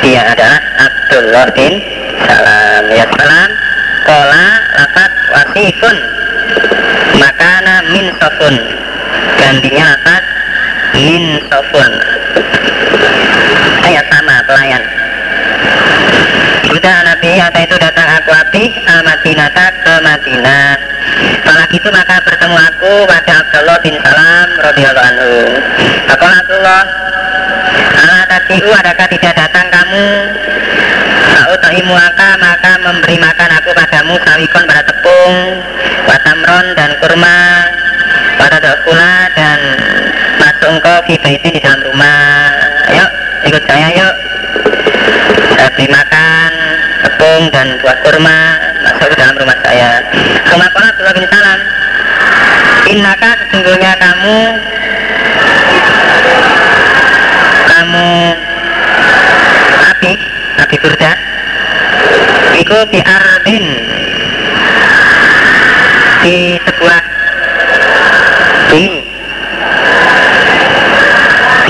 Dia adalah Abdullah bin Salam. Ya salam. Kola lapat wasifun. Makana min sofun. Gantinya lapat min sofun. Ayat sama pelayan. Sudah Nabi atau itu datang aku api? Al Madinata ke Madinah Setelah itu maka bertemu aku pada Abdullah bin Salam radhiyallahu anhu. Aku Abdullah Allah tadiu adakah tidak datang kamu? Sa'utaimu maka maka memberi makan aku padamu sawikon pada tepung Watamron dan kurma Pada dokula dan masuk engkau itu di dalam rumah. Yuk ikut saya yuk. Beri makan tepung dan buah kurma masuk dalam rumah saya. Kemakola Abdullah bin Salam Innaka sesungguhnya kamu Kamu Abi Abi Iku di Ardin. Di sebuah Bumi.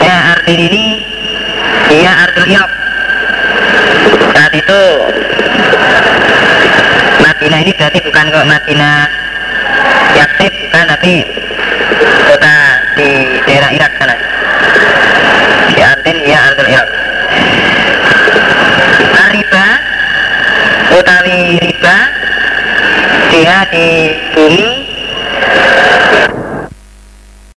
Ya Ardin ini Ardul Yop Saat itu Madinah ini berarti bukan kok Madinah Yaksib bukan tapi kota di daerah Irak sana. Di Artin ya Ardul Irak. Riba utawi riba dia di bumi